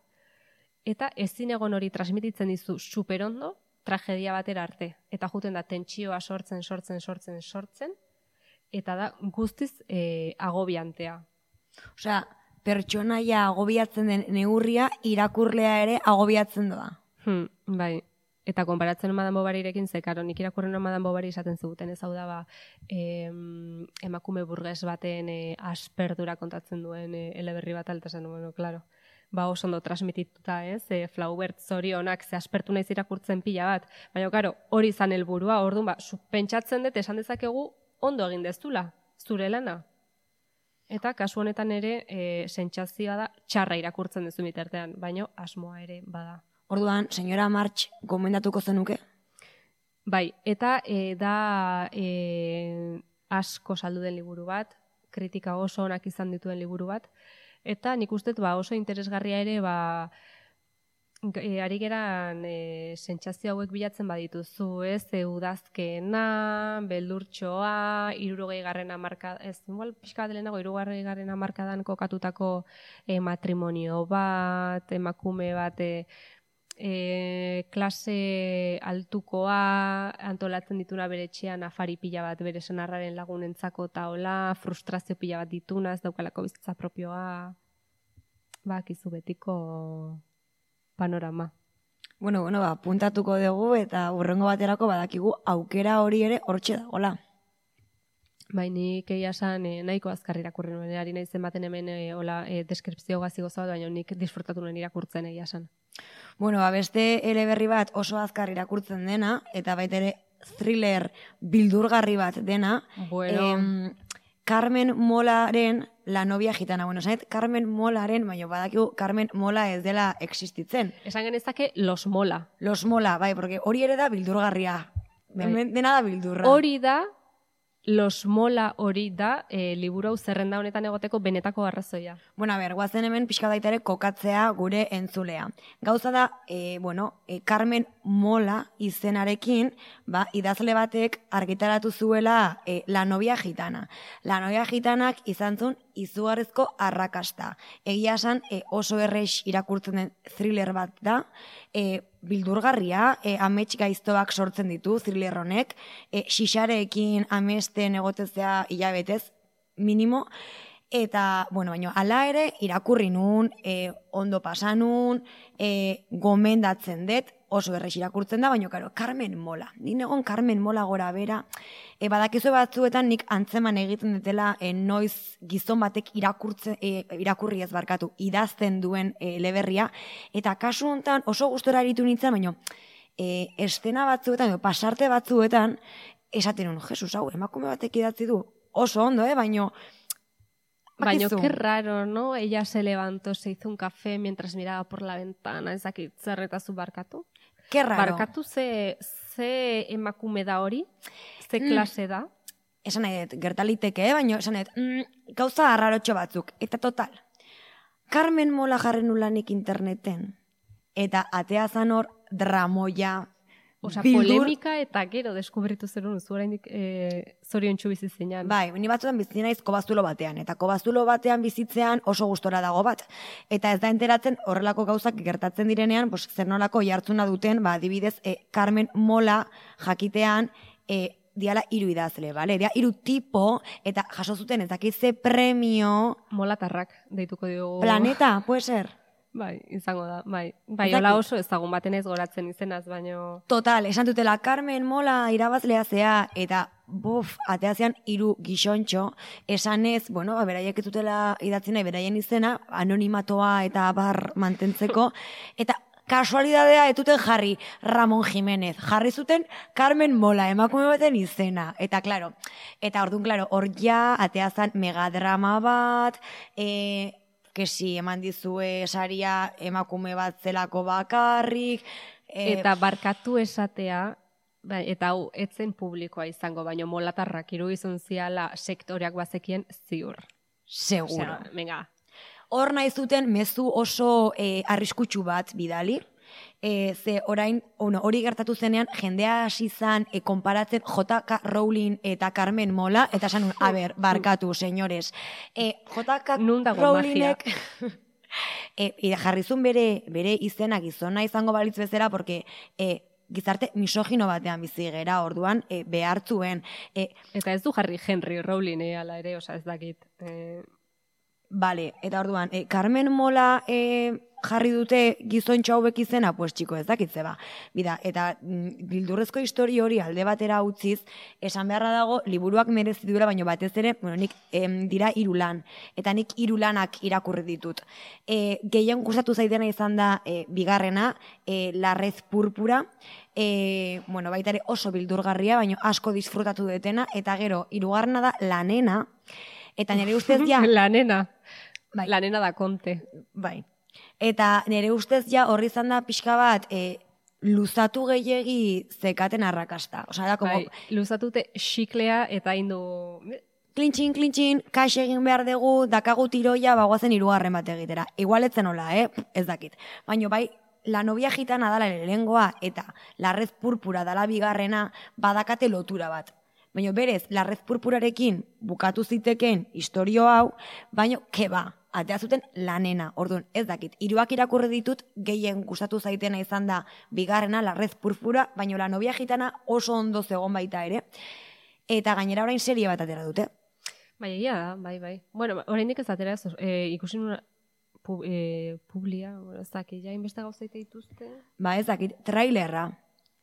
eta ezin egon hori transmititzen dizu superondo tragedia batera arte. Eta juten da tentsioa sortzen, sortzen, sortzen, sortzen, eta da guztiz e, agobiantea. Osea, pertsonaia agobiatzen den neurria irakurlea ere agobiatzen doa. Hmm, bai, eta konparatzen Madame Bovarirekin ze karo nik irakurren Madame Bovary esaten zuten ez hau da ba em, emakume burges baten e, asperdura kontatzen duen e, eleberri bat altasen bueno claro ba oso ondo transmitituta, ez? E, Flaubert zorionak ze aspertu naiz irakurtzen pila bat. Baina claro, hori izan helburua. Orduan ba, pentsatzen dut esan dezakegu ondo egin dezula zure lana. Eta kasu honetan ere, e, sentsazioa da txarra irakurtzen duzu bitartean, baino asmoa ere bada. Orduan, senyora March gomendatuko zenuke? Bai, eta e, da e, asko saldu den liburu bat, kritika oso onak izan dituen liburu bat, Eta nik uste ba, oso interesgarria ere ba, e, ari geran e, sentsazio hauek bilatzen badituzu, ez? E, udazkena, beldurtxoa, irurogei garren amarka, ez, igual pixka delenago, irurogei garren amarkadan kokatutako e, matrimonio bat, emakume bat, e, e, klase altukoa antolatzen dituna bere etxean afari pila bat bere senarraren lagunentzako eta hola, frustrazio pila bat dituna, ez daukalako bizitza propioa, bak izu betiko panorama. Bueno, bueno, ba, puntatuko dugu eta urrengo baterako badakigu aukera hori ere hortxe da, hola. Bai, nik egia esan eh, nahiko azkar irakurri nuen, ari nahi zenbaten hemen eh, hola, eh, deskripzio gazi gozatu, baina nik disfrutatu nuen irakurtzen egia esan. Bueno, ba, beste eleberri bat oso azkar irakurtzen dena, eta baita ere thriller bildurgarri bat dena, bueno. em, Carmen Molaren la novia gitana. Bueno, zanet, Carmen Molaren, baina badakigu Carmen Mola ez dela existitzen. Esan genezake Los Mola. Los Mola, bai, porque hori ere da bildurgarria. Bai. Dena da bildurra. Hori da Los Mola hori da e, liburu hau zerrenda honetan egoteko benetako arrazoia. Bueno, a ber, guazen hemen pixka ere kokatzea gure entzulea. Gauza da, e, bueno, e, Carmen Mola izenarekin, ba, idazle batek argitaratu zuela e, La Novia Gitana. La Novia Gitanak izan zun izugarrizko arrakasta. Egia esan e, oso errex irakurtzen den thriller bat da, e, bildurgarria, e, amets gaiztoak sortzen ditu, thriller honek, e, xixarekin amesten egotezea hilabetez, minimo, eta, bueno, baina, ala ere, irakurri nun, e, ondo pasanun, e, gomendatzen dut, oso errex irakurtzen da, baina, karo, Carmen Mola. Ni egon Carmen Mola gora bera, e, badakizu batzuetan nik antzeman egiten dutela e, noiz gizon batek irakurtzen, e, irakurri ez barkatu, idazten duen e, leberria, eta kasu honetan oso gustora aritu nintzen, baina, e, estena batzuetan, e, pasarte batzuetan, esaten hon, Jesus, hau, emakume batek idatzi du, oso ondo, eh, baina, Baina, qué raro, ¿no? Ella se levantó, se hizo un café mientras miraba por la ventana, ezakit, zerretazu barkatu. Raro. Barkatu ze, ze emakume da hori, ze mm. klase da. Esan nahi gertaliteke, eh? baina esan nahi mm, gauza arrarotxo batzuk. Eta total, Carmen Mola jarren ulanik interneten, eta atea zanor dramoia, Osa, Bildur... polemika eta gero deskubritu zer honu, zura indik e, zorion bizi zeinan. Bai, ni batzutan bizi naiz kobazulo batean, eta kobazulo batean bizitzean oso gustora dago bat. Eta ez da enteratzen horrelako gauzak gertatzen direnean, bos, zer nolako jartzuna duten, ba, dibidez, e, Carmen Mola jakitean, e, diala iru idazle, bale? Dia iru tipo, eta jaso zuten ez dakize premio... Mola tarrak, deituko dugu. Planeta, puede ser? Bai, izango da, bai. Bai, hola oso ezagun baten ez goratzen izenaz, baino... Total, esan dutela, Carmen Mola irabazlea zea, eta bof, ateazean hiru gizontxo, esan ez, bueno, ba, beraiek ez dutela idatzen nahi, beraien izena, anonimatoa eta bar mantentzeko, (laughs) eta kasualidadea etuten jarri Ramon Jimenez, jarri zuten Carmen Mola, emakume baten izena, eta claro, eta orduan, claro, hor ja, ateazan megadrama bat, e, kesi eman dizue saria emakume bat zelako bakarrik. E... Eta barkatu esatea, bai, eta hau, etzen publikoa izango, baino molatarrak irugizun ziala sektoreak bazekien ziur. Seguro. venga. Hor nahi zuten mezu oso e, arriskutsu bat bidali, e, ze orain, ono, hori gertatu zenean, jendea hasi zan e, konparatzen J.K. Rowling eta Carmen Mola, eta esan, a ber, barkatu, senyores. E, J.K. Rowlingek... (laughs) e, e, jarrizun bere, bere izena gizona izango balitz bezera, porque... E, gizarte misogino batean bizi gera, orduan e, behartzuen. E, eta ez du jarri Henry Rowling, e, ala ere, osa ez dakit. E... Bale, eta orduan, e, Carmen Mola e, jarri dute gizon txauek izena, pues txiko ez dakitze ba. Bida, eta mm, bildurrezko histori hori alde batera utziz, esan beharra dago, liburuak merezi duela, baino batez ere, bueno, nik em, dira irulan, eta nik irulanak irakurri ditut. E, gehien gustatu zaidena izan da, e, bigarrena, e, larrez purpura, e, bueno, baita ere oso bildurgarria, baino asko disfrutatu detena, eta gero, irugarna da, lanena, eta nire ustez ja... (laughs) lanena. Bai. Lanena da konte. Bai. Eta nire ustez ja horri izan da pixka bat e, luzatu gehiegi zekaten arrakasta. Osa, da, como... Bai, luzatute xiklea eta indu... Klintxin, klintxin, kaix egin behar dugu, dakagu tiroia, bagoazen irugarren bat egitera. Igualetzen hola, eh? Ez dakit. Baina bai, la novia gitana dala lehengoa eta larrez purpura dala bigarrena badakate lotura bat. Baina berez, larrez purpurarekin bukatu ziteken historio hau, baina keba, atea zuten lanena. Orduan, ez dakit, hiruak irakurri ditut gehien gustatu zaitena izan da bigarrena larrez purpura, baina la novia gitana oso ondo zegon baita ere. Eta gainera orain serie bat atera dute. Bai, egia da, bai, bai. Bueno, oraindik ez atera ez, e, ikusi nuna pu, e, publia, ez dakit, ja inbeste gauzaite dituzte. Ba, ez dakit, trailerra,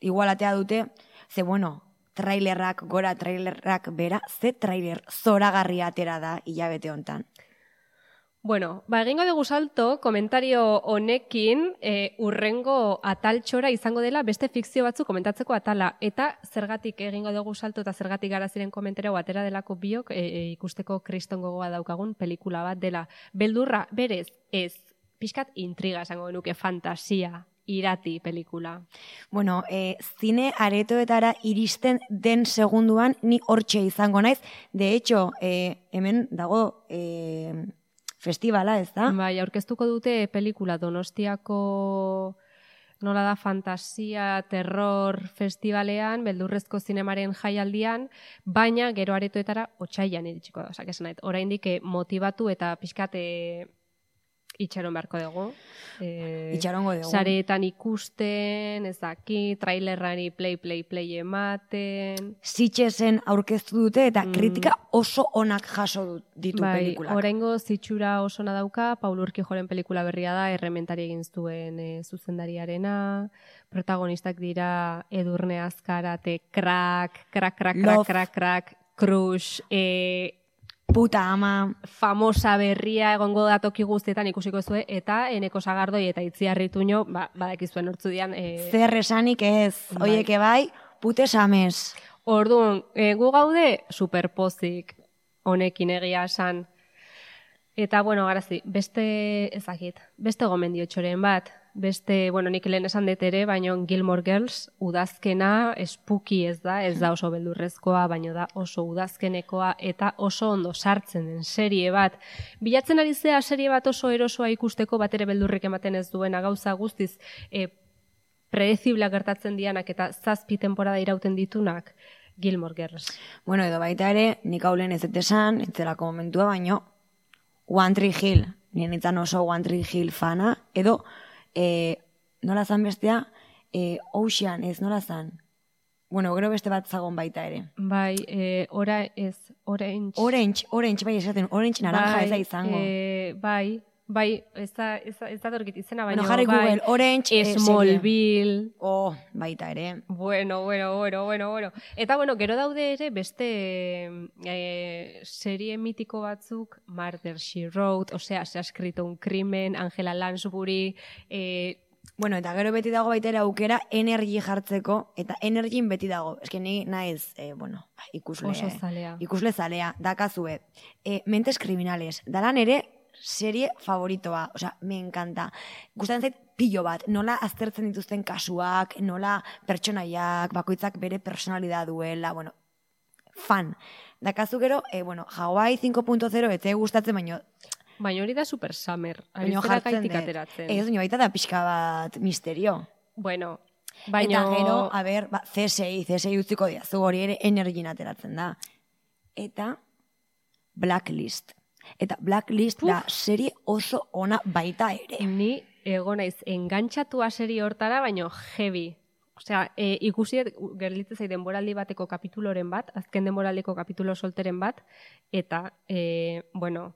igual atea dute, ze bueno, trailerrak, gora trailerrak bera, ze trailer zoragarria atera da hilabete hontan. Bueno, ba, egingo dugu salto, komentario honekin e, urrengo ataltxora izango dela beste fikzio batzu komentatzeko atala. Eta zergatik egingo dugu salto eta zergatik gara ziren komentario atera delako biok e, e, ikusteko kriston gogoa daukagun pelikula bat dela. Beldurra, berez, ez, pixkat intriga esango nuke fantasia, irati pelikula. Bueno, e, zine aretoetara iristen den segunduan ni hortxe izango naiz. De hecho, e, hemen dago... E, festivala, ez da? Bai, aurkeztuko dute pelikula Donostiako nola da fantasia, terror festivalean, beldurrezko zinemaren jaialdian, baina gero aretoetara otxailan iritsiko da. Osa, kesan oraindik eh, motivatu eta pixkate itxaron beharko dugu. E, Itxarongo dugu. Saretan ikusten, ezaki, trailerrari play, play, play ematen. Zitxesen aurkeztu dute eta mm. kritika oso onak jaso ditu bai, pelikulak. Horengo zitsura oso dauka, Paul Urkijoren pelikula berria da, errementari egin zuen e, zuzendariarena, protagonistak dira edurne azkarate, krak, krak, krak, krak, krak, krak, crush, e, puta ama. Famosa berria egongo da toki guztietan ikusiko zue, eta eneko sagardoi eta itziarrituño, ba, badakizuen hortzu dian. E... Zer esanik ez, bai. oieke bai, pute samez. Orduan, e, gu gaude superpozik honekin egia esan. Eta, bueno, garazi, beste ezakit, beste gomendio txoren bat, beste, bueno, nik lehen esan dut ere, baino Gilmore Girls, udazkena, espuki ez da, ez da oso beldurrezkoa, baino da oso udazkenekoa, eta oso ondo sartzen den serie bat. Bilatzen ari zea serie bat oso erosoa ikusteko, bat ere beldurrik ematen ez duena gauza guztiz, e, predezibla gertatzen dianak eta zazpi temporada irauten ditunak, Gilmore Girls. Bueno, edo baita ere, nik hau lehen ez etesan, entzerako momentua, baino, One Tree Hill, nien itzan oso One Tree Hill fana, edo, e, nola zan bestea, e, Ocean, ez nola zan? Bueno, gero beste bat zagon baita ere. Bai, e, ora ez, orange. Orange, orange, bai esaten, orange naranja bai, ez da izango. E, bai, Bai, ez da, ez da, ez da izena, baina Bueno, jarri bai, Google, Orange, eh, Smallville, Oh, baita ere. Bueno, bueno, bueno, bueno, bueno. Eta, bueno, gero daude ere beste e, serie mitiko batzuk, Murder, She Wrote, osea, se ha escrito un crimen, Angela Lansbury, e, Bueno, eta gero beti dago baita ere aukera energi jartzeko, eta energin beti dago. Eske ni naiz, eh, bueno, ikusle, Oso zalea. ikusle zalea, dakazue. Eh, mentes kriminales, dalan ere serie favoritoa, osea, me encanta. Gustatzen zait pilo bat, nola aztertzen dituzten kasuak, nola pertsonaiak, bakoitzak bere personalidad duela, bueno, fan. Dakazu gero, eh, bueno, Hawaii 5.0 ez gustatzen, baino baina hori da Super Summer. baino Ariztera jartzen ateratzen. Ez, baino baita da pixka bat misterio. Bueno, baina... Eta gero, a ber, ba, CSI, CSI utziko diazu hori ere energin ateratzen da. Eta Blacklist. Eta Blacklist da serie oso ona baita ere. Ni ego naiz engantxatua serie hortara, baino heavy. Osea, e, ikusi gerlitze zai denboraldi bateko kapituloren bat, azken denboraldiko kapitulo solteren bat, eta, e, bueno,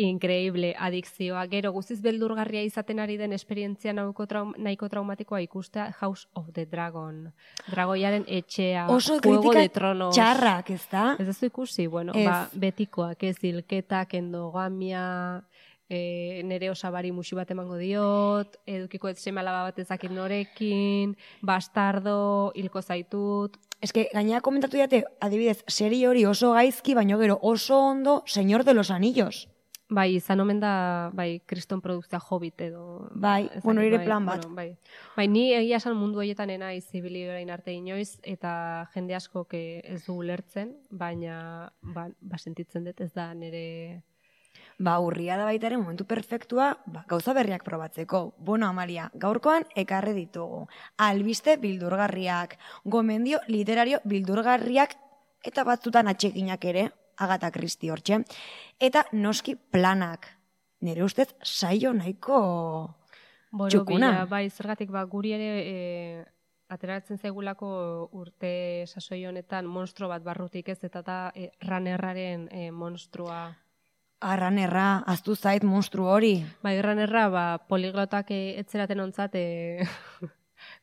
increíble adikzioa. Gero, guztiz beldurgarria izaten ari den esperientzia nahiko, traum, nahiko traumatikoa ikustea House of the Dragon. Dragoiaren etxea, Oso Juego de Tronos. txarrak, ez da? Ez duzu ikusi, bueno, Ez. ba, betikoak, ez dilketak, endogamia, e, nere osabari musi bat emango diot, edukiko ez seme alaba bat ezakit norekin, bastardo, hilko zaitut, Ez que, gainera komentatu diate, adibidez, serie hori oso gaizki, baino gero oso ondo Señor de los Anillos. Bai, izan omen da, bai, kriston produkzia hobbit edo... Bai, bueno, nire plan bat. Bueno, bai. bai, ni egia esan mundu horietan ena izibili orain arte inoiz, eta jende asko ez du ulertzen, baina, ba, ba sentitzen dut, ez da nire... Ba, urria da baita ere momentu perfektua, ba, gauza berriak probatzeko. Bueno, Amalia, gaurkoan ekarri ditugu. Albiste bildurgarriak, gomendio literario bildurgarriak, eta batzutan atxekinak ere, Agata Kristi hortxe. Eta noski planak. Nire ustez, saio nahiko txukuna. Borobila, bai, zergatik, ba, guri ere e, ateratzen zaigulako urte sasoi honetan monstro bat barrutik ez, eta da e, ranerraren e, monstrua. Arran erra, aztu zait monstru hori. Bai, ranerra, ba, poliglotak etzeraten ontzat e, (laughs)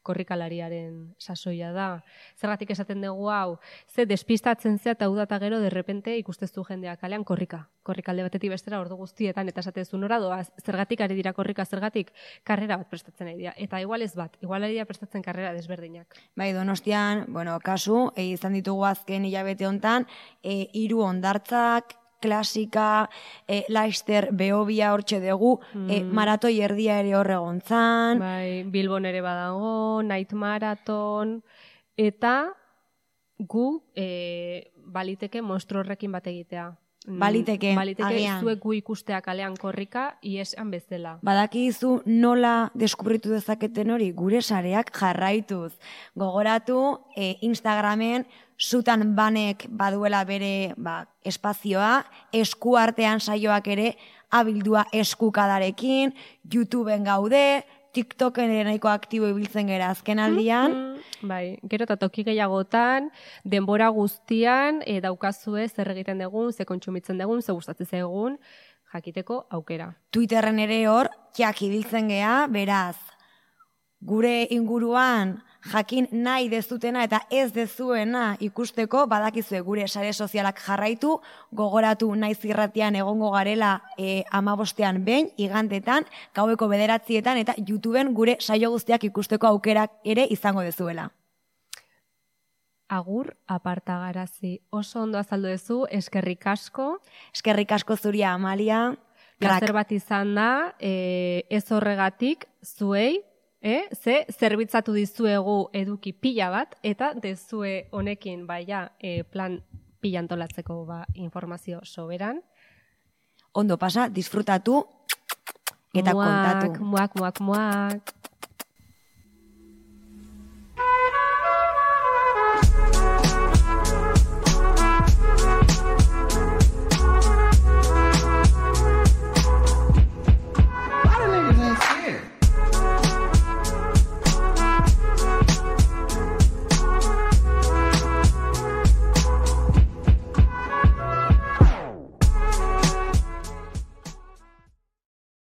korrikalariaren sasoia da. Zergatik esaten dugu hau, ze despistatzen zea eta udata gero derrepente ikustezu jendea kalean korrika. Korrikalde batetik bestera ordu guztietan eta esatezu nora doaz, zergatik ari dira korrika, zergatik karrera bat prestatzen ari dira. Eta igual ez bat, igual ari dira prestatzen karrera desberdinak. Bai, donostian, bueno, kasu, e, izan ditugu azken hilabete hontan, e, hiru ondartzak, klasika, e, Leicester, Beobia hortxe dugu, e, maratoi erdia ere hor egontzan, Bai, Bilbon ere badago, Night Marathon, eta gu e, baliteke monstru horrekin bat egitea. Mm, Baliteke, baliteke agian. zuek gu ikustea kalean korrika, iesan bezala. Badakizu nola deskubritu dezaketen hori gure sareak jarraituz. Gogoratu e, Instagramen zutan banek baduela bere ba, espazioa, eskuartean saioak ere abildua eskukadarekin, YouTubeen gaude, TikToken ere nahiko aktibo ibiltzen gera azken aldian. Mm, bai, gero eta toki gehiagotan, denbora guztian, e, daukazue zer egiten dugun, ze kontsumitzen dugun, ze gustatzen zaigun, jakiteko aukera. Twitterren ere hor, jak ibiltzen gea, beraz, gure inguruan jakin nahi dezutena eta ez dezuena ikusteko, badakizue gure sare sozialak jarraitu, gogoratu naiz irratian egongo garela e, amabostean behin, igandetan, gaueko bederatzietan, eta YouTubeen gure saio guztiak ikusteko aukerak ere izango dezuela. Agur apartagarazi. Oso ondo azaldu duzu, eskerrik asko, Eskerrik asko zuria Amalia, Plazer bat izan da, e, ez horregatik, zuei, e, ze zerbitzatu dizuegu eduki pila bat, eta dezue honekin, baia, e, plan pila antolatzeko ba, informazio soberan. ondo pasa, disfrutatu eta muak, kontatu. Muak, muak, muak.